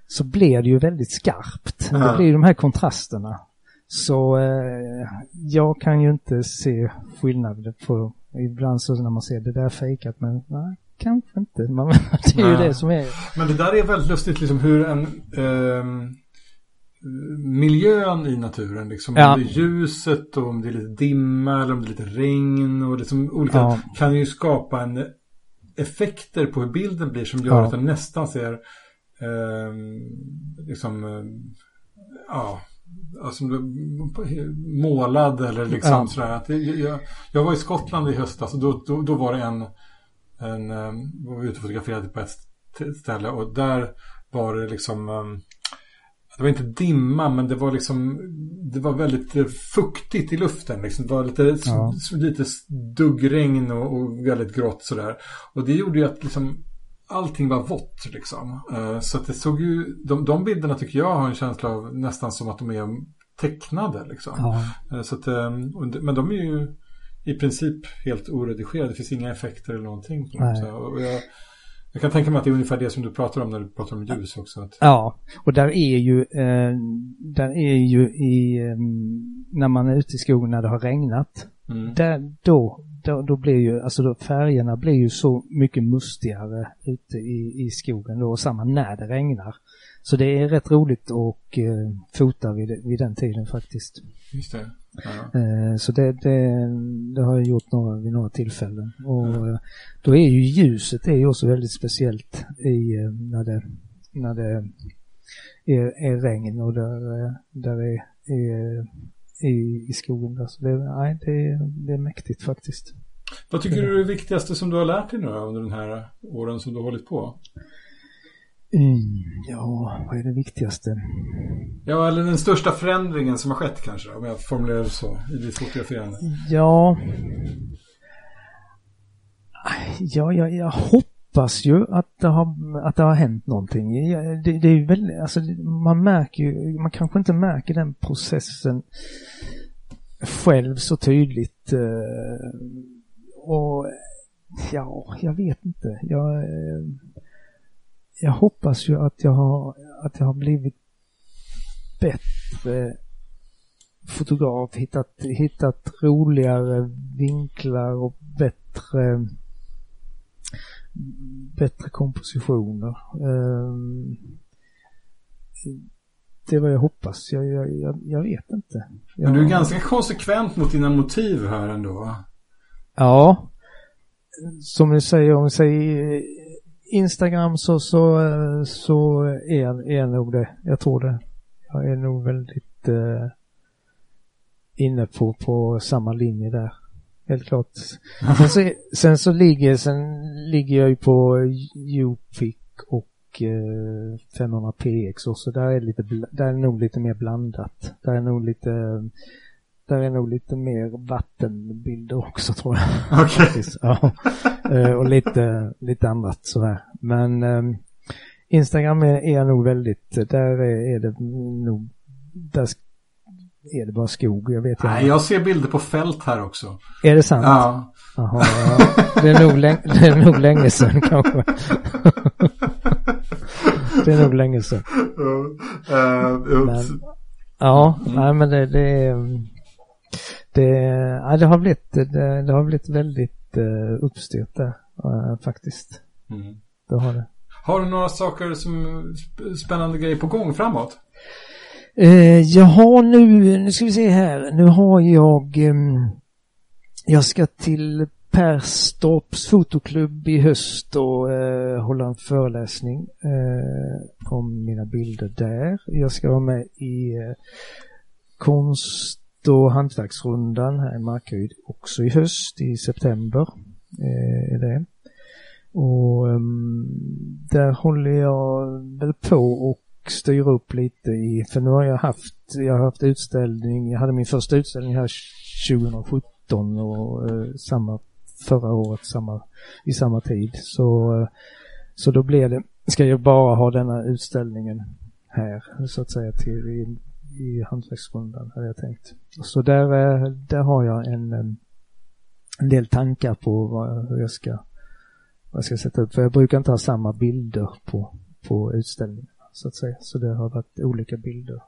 Speaker 2: så blir det ju väldigt skarpt. Mm. Det blir de här kontrasterna. Så eh, jag kan ju inte se skillnad på, ibland så när man ser det där fejkat men nej, kanske inte. Man, det är ju det som är.
Speaker 1: Men det där är väldigt lustigt liksom hur en eh, miljön i naturen liksom. Ja. Om det är ljuset och om det är lite dimma eller om det är lite regn och liksom olika ja. kan ju skapa en effekter på hur bilden blir som gör ja. att den nästan ser eh, liksom eh, ja alltså, målad eller liksom ja. sådär. Att jag, jag var i Skottland i höstas och då, då, då var det en, en um, var vi ute och fotograferade på ett ställe och där var det liksom um, det var inte dimma men det var liksom det var väldigt fuktigt i luften. Liksom. Det var lite, ja. lite duggregn och, och väldigt grått sådär. Och det gjorde ju att liksom allting var vått liksom. Uh, så att det såg ju, de, de bilderna tycker jag har en känsla av nästan som att de är tecknade liksom. Ja. Uh, så att, um, men de är ju i princip helt oredigerade. Det finns inga effekter eller någonting. På dem, så, och jag, jag kan tänka mig att det är ungefär det som du pratar om när du pratar om ljus också. Att...
Speaker 2: Ja, och där är ju, eh, där är ju i, eh, när man är ute i skogen när det har regnat. Mm. Där, då, då, då blir ju, alltså då färgerna blir ju så mycket mustigare ute i, i skogen då, och samma när det regnar. Så det är rätt roligt att eh, fota vid, vid den tiden faktiskt.
Speaker 1: Just det.
Speaker 2: Ja. Eh, så det, det, det, har jag gjort några, vid några tillfällen. Och ja. Eh, då är ju ljuset är ju också väldigt speciellt i, eh, när det, när det är, är regn och där, där är, är i, i skogen. Där. Så det, nej, det, det är mäktigt faktiskt.
Speaker 1: Vad tycker du är det viktigaste som du har lärt dig nu under den här åren som du har hållit på?
Speaker 2: Mm, ja, vad är det viktigaste?
Speaker 1: Ja, eller den största förändringen som har skett kanske, om jag formulerar det så, i ditt fotograferande.
Speaker 2: Ja. Ja, jag, jag hoppas ju att det har, att det har hänt någonting. Det, det är väl, alltså man märker ju, man kanske inte märker den processen själv så tydligt. Eh, och ja, jag vet inte. Jag eh, jag hoppas ju att jag har, att jag har blivit bättre fotograf, hittat, hittat roligare vinklar och bättre bättre kompositioner. Um, det är vad jag hoppas. Jag, jag, jag, jag vet inte.
Speaker 1: Men du är ganska konsekvent mot dina motiv här ändå.
Speaker 2: Ja. Som du säger, om vi säger Instagram så, så, så är, är nog det. Jag tror det. Jag är nog väldigt eh, inne på, på samma linje där. Helt klart. Sen så, sen så ligger, sen ligger jag ju på Upic och eh, 500px också. Där är, lite, där är nog lite mer blandat. Där är nog lite där är nog lite mer vattenbilder också tror jag.
Speaker 1: Okay.
Speaker 2: ja. Eh, och lite, lite annat sådär. Men um, Instagram är, är nog väldigt, där är, är det nog, där är det bara skog. Jag vet inte.
Speaker 1: Nej, jag ser bilder på fält här också.
Speaker 2: Är det sant?
Speaker 1: Ja.
Speaker 2: Jaha, ja. Det är nog, länge, det är nog länge sedan kanske. det är nog länge sedan.
Speaker 1: Uh, uh,
Speaker 2: men, ja, mm. nej men det, det är det, ja, det, har blivit, det, det har blivit väldigt uh, uppstyrt där uh, faktiskt. Mm. Det har det.
Speaker 1: Har du några saker som spännande grejer på gång framåt?
Speaker 2: Eh, jag har nu, nu ska vi se här, nu har jag, Eh, jag ska till Perstorps fotoklubb i höst och eh, hålla en föreläsning eh, om mina bilder där. Jag ska vara med i eh, konst och hantverksrundan här i Markaryd också i höst, i september. Eh, är det. Och ehm, där håller jag väl på och styra upp lite i, för nu har jag haft, jag har haft utställning, jag hade min första utställning här 2017 och eh, samma förra året samma, i samma tid. Så, eh, så då blev det, ska jag bara ha denna utställningen här så att säga till i, i hantverksrundan hade jag tänkt. Så där, eh, där har jag en, en del tankar på vad, hur jag ska, vad jag ska sätta upp. För jag brukar inte ha samma bilder på, på utställningen så att säga. Så det har varit olika bilder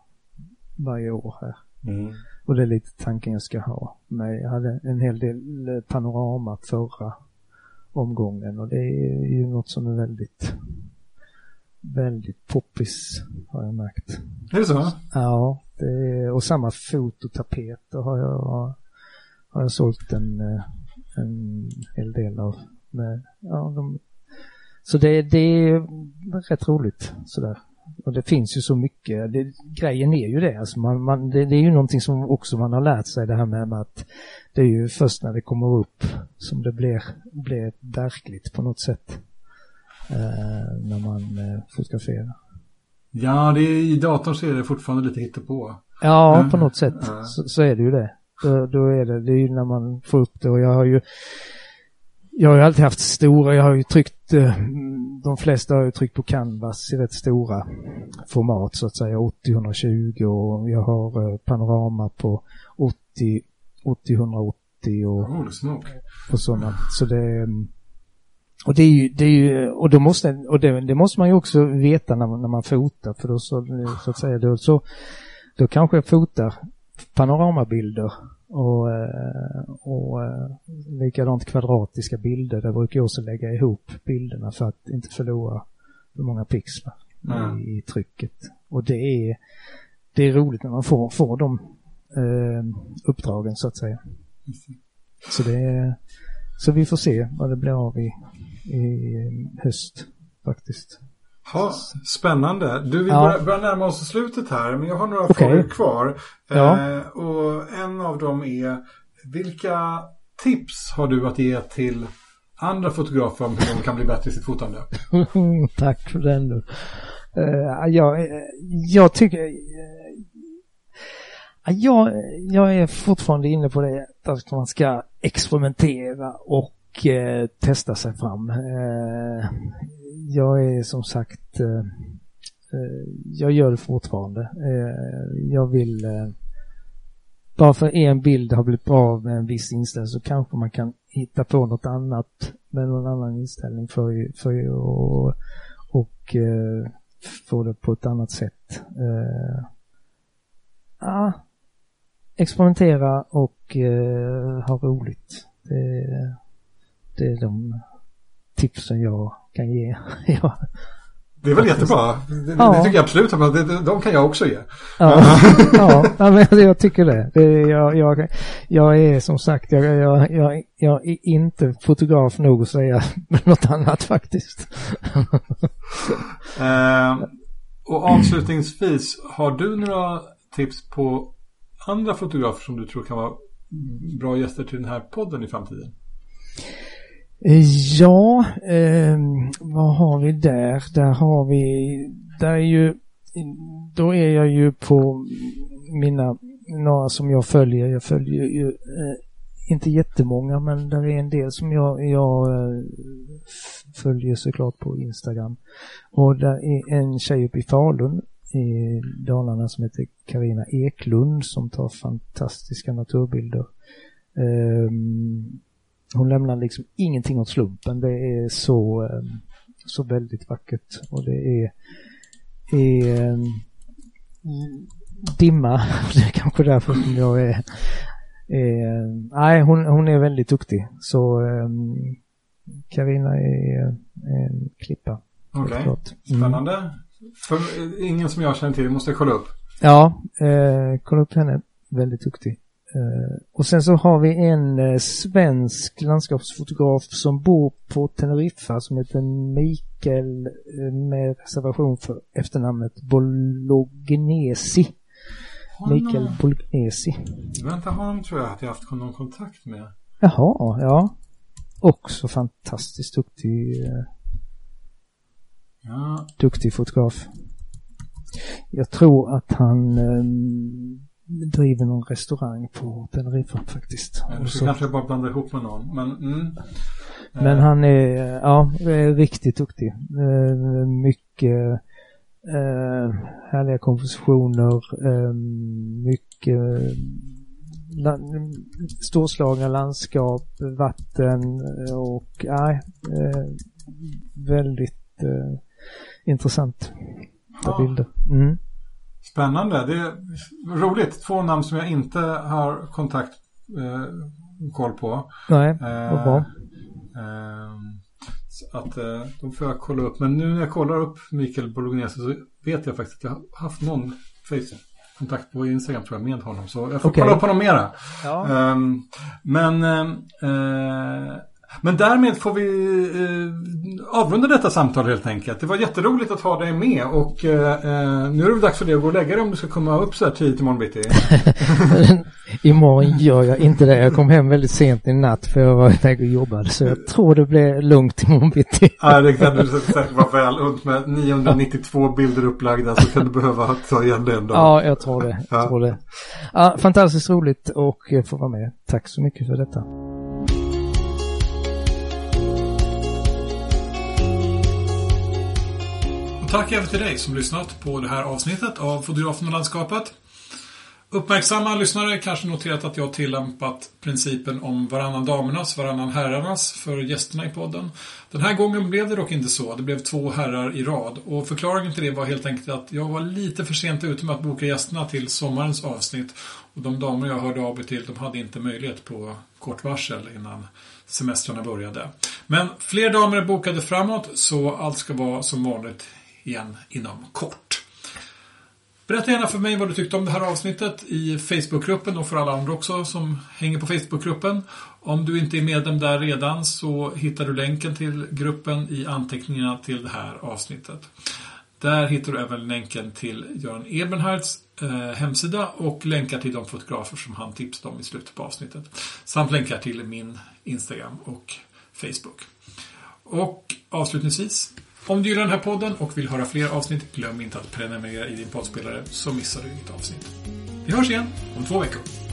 Speaker 2: varje år här. Mm. Och det är lite tanken jag ska ha. Men jag hade en hel del eh, panorama förra omgången och det är ju något som är väldigt väldigt poppis har jag märkt.
Speaker 1: Är det så?
Speaker 2: Ja, det är, och samma fototapeter har jag, har jag sålt en, eh, en hel del av. Med, ja, de, så det, det är rätt roligt sådär. Och det finns ju så mycket, det, grejen är ju det, alltså man, man, det, det, är ju någonting som också man har lärt sig det här med, med att det är ju först när det kommer upp som det blir, blir verkligt på något sätt. Eh, när man eh, fotograferar.
Speaker 1: Ja, det är, i datorn så är det fortfarande lite hittepå.
Speaker 2: Ja, mm. på något sätt mm. så, så, är det ju det. Då, då, är det, det är ju när man får upp det och jag har ju jag har ju alltid haft stora, jag har ju tryckt, eh, de flesta har ju tryckt på canvas i rätt stora format så att säga, 80-120 och jag har eh, panorama på 80-180 och,
Speaker 1: oh,
Speaker 2: och sådana. Så det, mm, och det är ju, det är ju, och då måste, och det, det måste man ju också veta när man, när man fotar för då så, så att säga, då så, då kanske jag fotar panoramabilder och, eh, och eh, likadant kvadratiska bilder, där brukar jag också lägga ihop bilderna för att inte förlora för många pixlar mm. i, i, trycket. Och det är, det är roligt när man får, får de eh, uppdragen så att säga. Så det är, så vi får se vad det blir av i, i höst faktiskt.
Speaker 1: Ha, spännande. Du, vi ja. börjar, närma oss slutet här, men jag har några okay. frågor kvar. Ja. Eh, och en av dem är, vilka tips har du att ge till andra fotografer om hur de kan bli bättre i sitt fotande?
Speaker 2: Tack för den. Uh, jag, jag tycker... Uh, jag, jag är fortfarande inne på det att man ska experimentera och uh, testa sig fram jag är som sagt, eh, eh, jag gör det fortfarande. Eh, jag vill, eh, bara för en bild har blivit bra med en viss inställning så kanske man kan hitta på något annat med någon annan inställning för, för och, och eh, få det på ett annat sätt. Ja, experimentera och ha roligt. Det, det är de tipsen jag kan ge. ja.
Speaker 1: Det är väl jättebra. Det, ja. det tycker jag absolut att det, de kan jag också ge.
Speaker 2: Ja, ja men jag tycker det. det jag, jag, jag är som sagt, jag, jag, jag, jag är inte fotograf nog att säga något annat faktiskt.
Speaker 1: eh, och avslutningsvis, har du några tips på andra fotografer som du tror kan vara bra gäster till den här podden i framtiden?
Speaker 2: Ja, eh, vad har vi där? Där har vi, där är ju, då är jag ju på mina, några som jag följer. Jag följer ju eh, inte jättemånga men där är en del som jag, jag eh, följer såklart på Instagram. Och där är en tjej uppe i Falun i Dalarna som heter Karina Eklund som tar fantastiska naturbilder. Um, hon lämnar liksom ingenting åt slumpen. Det är så, ehm, så väldigt vackert och det är, är ehm, dimma. Det är kanske därför som jag är, är nej hon, hon är väldigt duktig. Så Karina är, en klippa.
Speaker 1: Okej, okay. Spännande. Mm. För ingen som jag känner till, måste jag kolla upp.
Speaker 2: Ja, eh, kolla upp henne. Väldigt duktig. Eh, och sen så har vi en eh, svensk landskapsfotograf som bor på Teneriffa som heter Mikael eh, med reservation för efternamnet Bolognesi. Mikael Bolognesi.
Speaker 1: Vänta, honom tror jag att jag haft någon kontakt med.
Speaker 2: Jaha, ja. Också fantastiskt duktig,
Speaker 1: Ja,
Speaker 2: duktig fotograf. Jag tror att han eh, driver någon restaurang på Teneriffa faktiskt. Och
Speaker 1: ska
Speaker 2: så,
Speaker 1: kanske bara blanda ihop med någon. Men, mm.
Speaker 2: men
Speaker 1: Eh,
Speaker 2: han är, ja, är riktigt duktig. Eh, mycket eh, härliga kompositioner, eh, mycket la, storslagna landskap, vatten och nej, eh, väldigt eh, intressanta
Speaker 1: ja,
Speaker 2: bilder. Mm.
Speaker 1: Spännande. Det är roligt. Två namn som jag inte har kontakt eh, koll på.
Speaker 2: Nej,
Speaker 1: Eh,
Speaker 2: vad bra.
Speaker 1: så att eh, de får jag kolla upp. Men nu när jag kollar upp Mikael Bolognese så vet jag faktiskt att jag har haft någon face-kontakt på Instagram tror jag med honom. Så jag får
Speaker 2: Okej.
Speaker 1: kolla upp honom mera.
Speaker 2: Ja.
Speaker 1: Ehm, men, ehm, eh, men därmed får vi eh, avrunda detta samtal helt enkelt. Det var jätteroligt att ha dig med och eh, eh, nu är det väl dags för dig att gå och lägga dig om du ska komma upp så här tidigt imorgon bitti.
Speaker 2: Imorgon gör jag inte det. Jag kom hem väldigt sent i natt för jag var iväg och jobbade. Så jag tror det blir lugnt imorgon bitti.
Speaker 1: Ja, det kan du säkert vara väl unt med 992 bilder upplagda så kan du behöva ta igen det en dag.
Speaker 2: Ja, jag tror det. Jag
Speaker 1: Ja.
Speaker 2: tror det. Ja, fantastiskt roligt och få vara med. Tack så mycket för detta.
Speaker 1: Tack även till dig som lyssnat på det här avsnittet av Fotografen och landskapet. Uppmärksamma lyssnare kanske noterat att jag har tillämpat principen om varannan damernas, varannan herrarnas för gästerna i podden. Den här gången blev det dock inte så. Det blev två herrar i rad. Och förklaringen till det var helt enkelt att jag var lite för sent ute med att boka gästerna till sommarens avsnitt. Och de damer jag hörde av mig till, de hade inte möjlighet på kort varsel innan semestrarna började. Men fler damer är bokade framåt, så allt ska vara som vanligt igen inom kort. Berätta gärna för mig vad du tyckte om det här avsnittet i Facebookgruppen och för alla andra också som hänger på Facebookgruppen. Om du inte är medlem där redan så hittar du länken till gruppen i anteckningarna till det här avsnittet. Där hittar du även länken till Göran Ebenhards eh, hemsida och länkar till de fotografer som han tipsade om i slutet på avsnittet. Samt länkar till min Instagram och Facebook. Och avslutningsvis, om du gillar den här podden och vill höra fler avsnitt, glöm inte att prenumerera i din poddspelare så missar du inget avsnitt. Vi hörs igen om två veckor.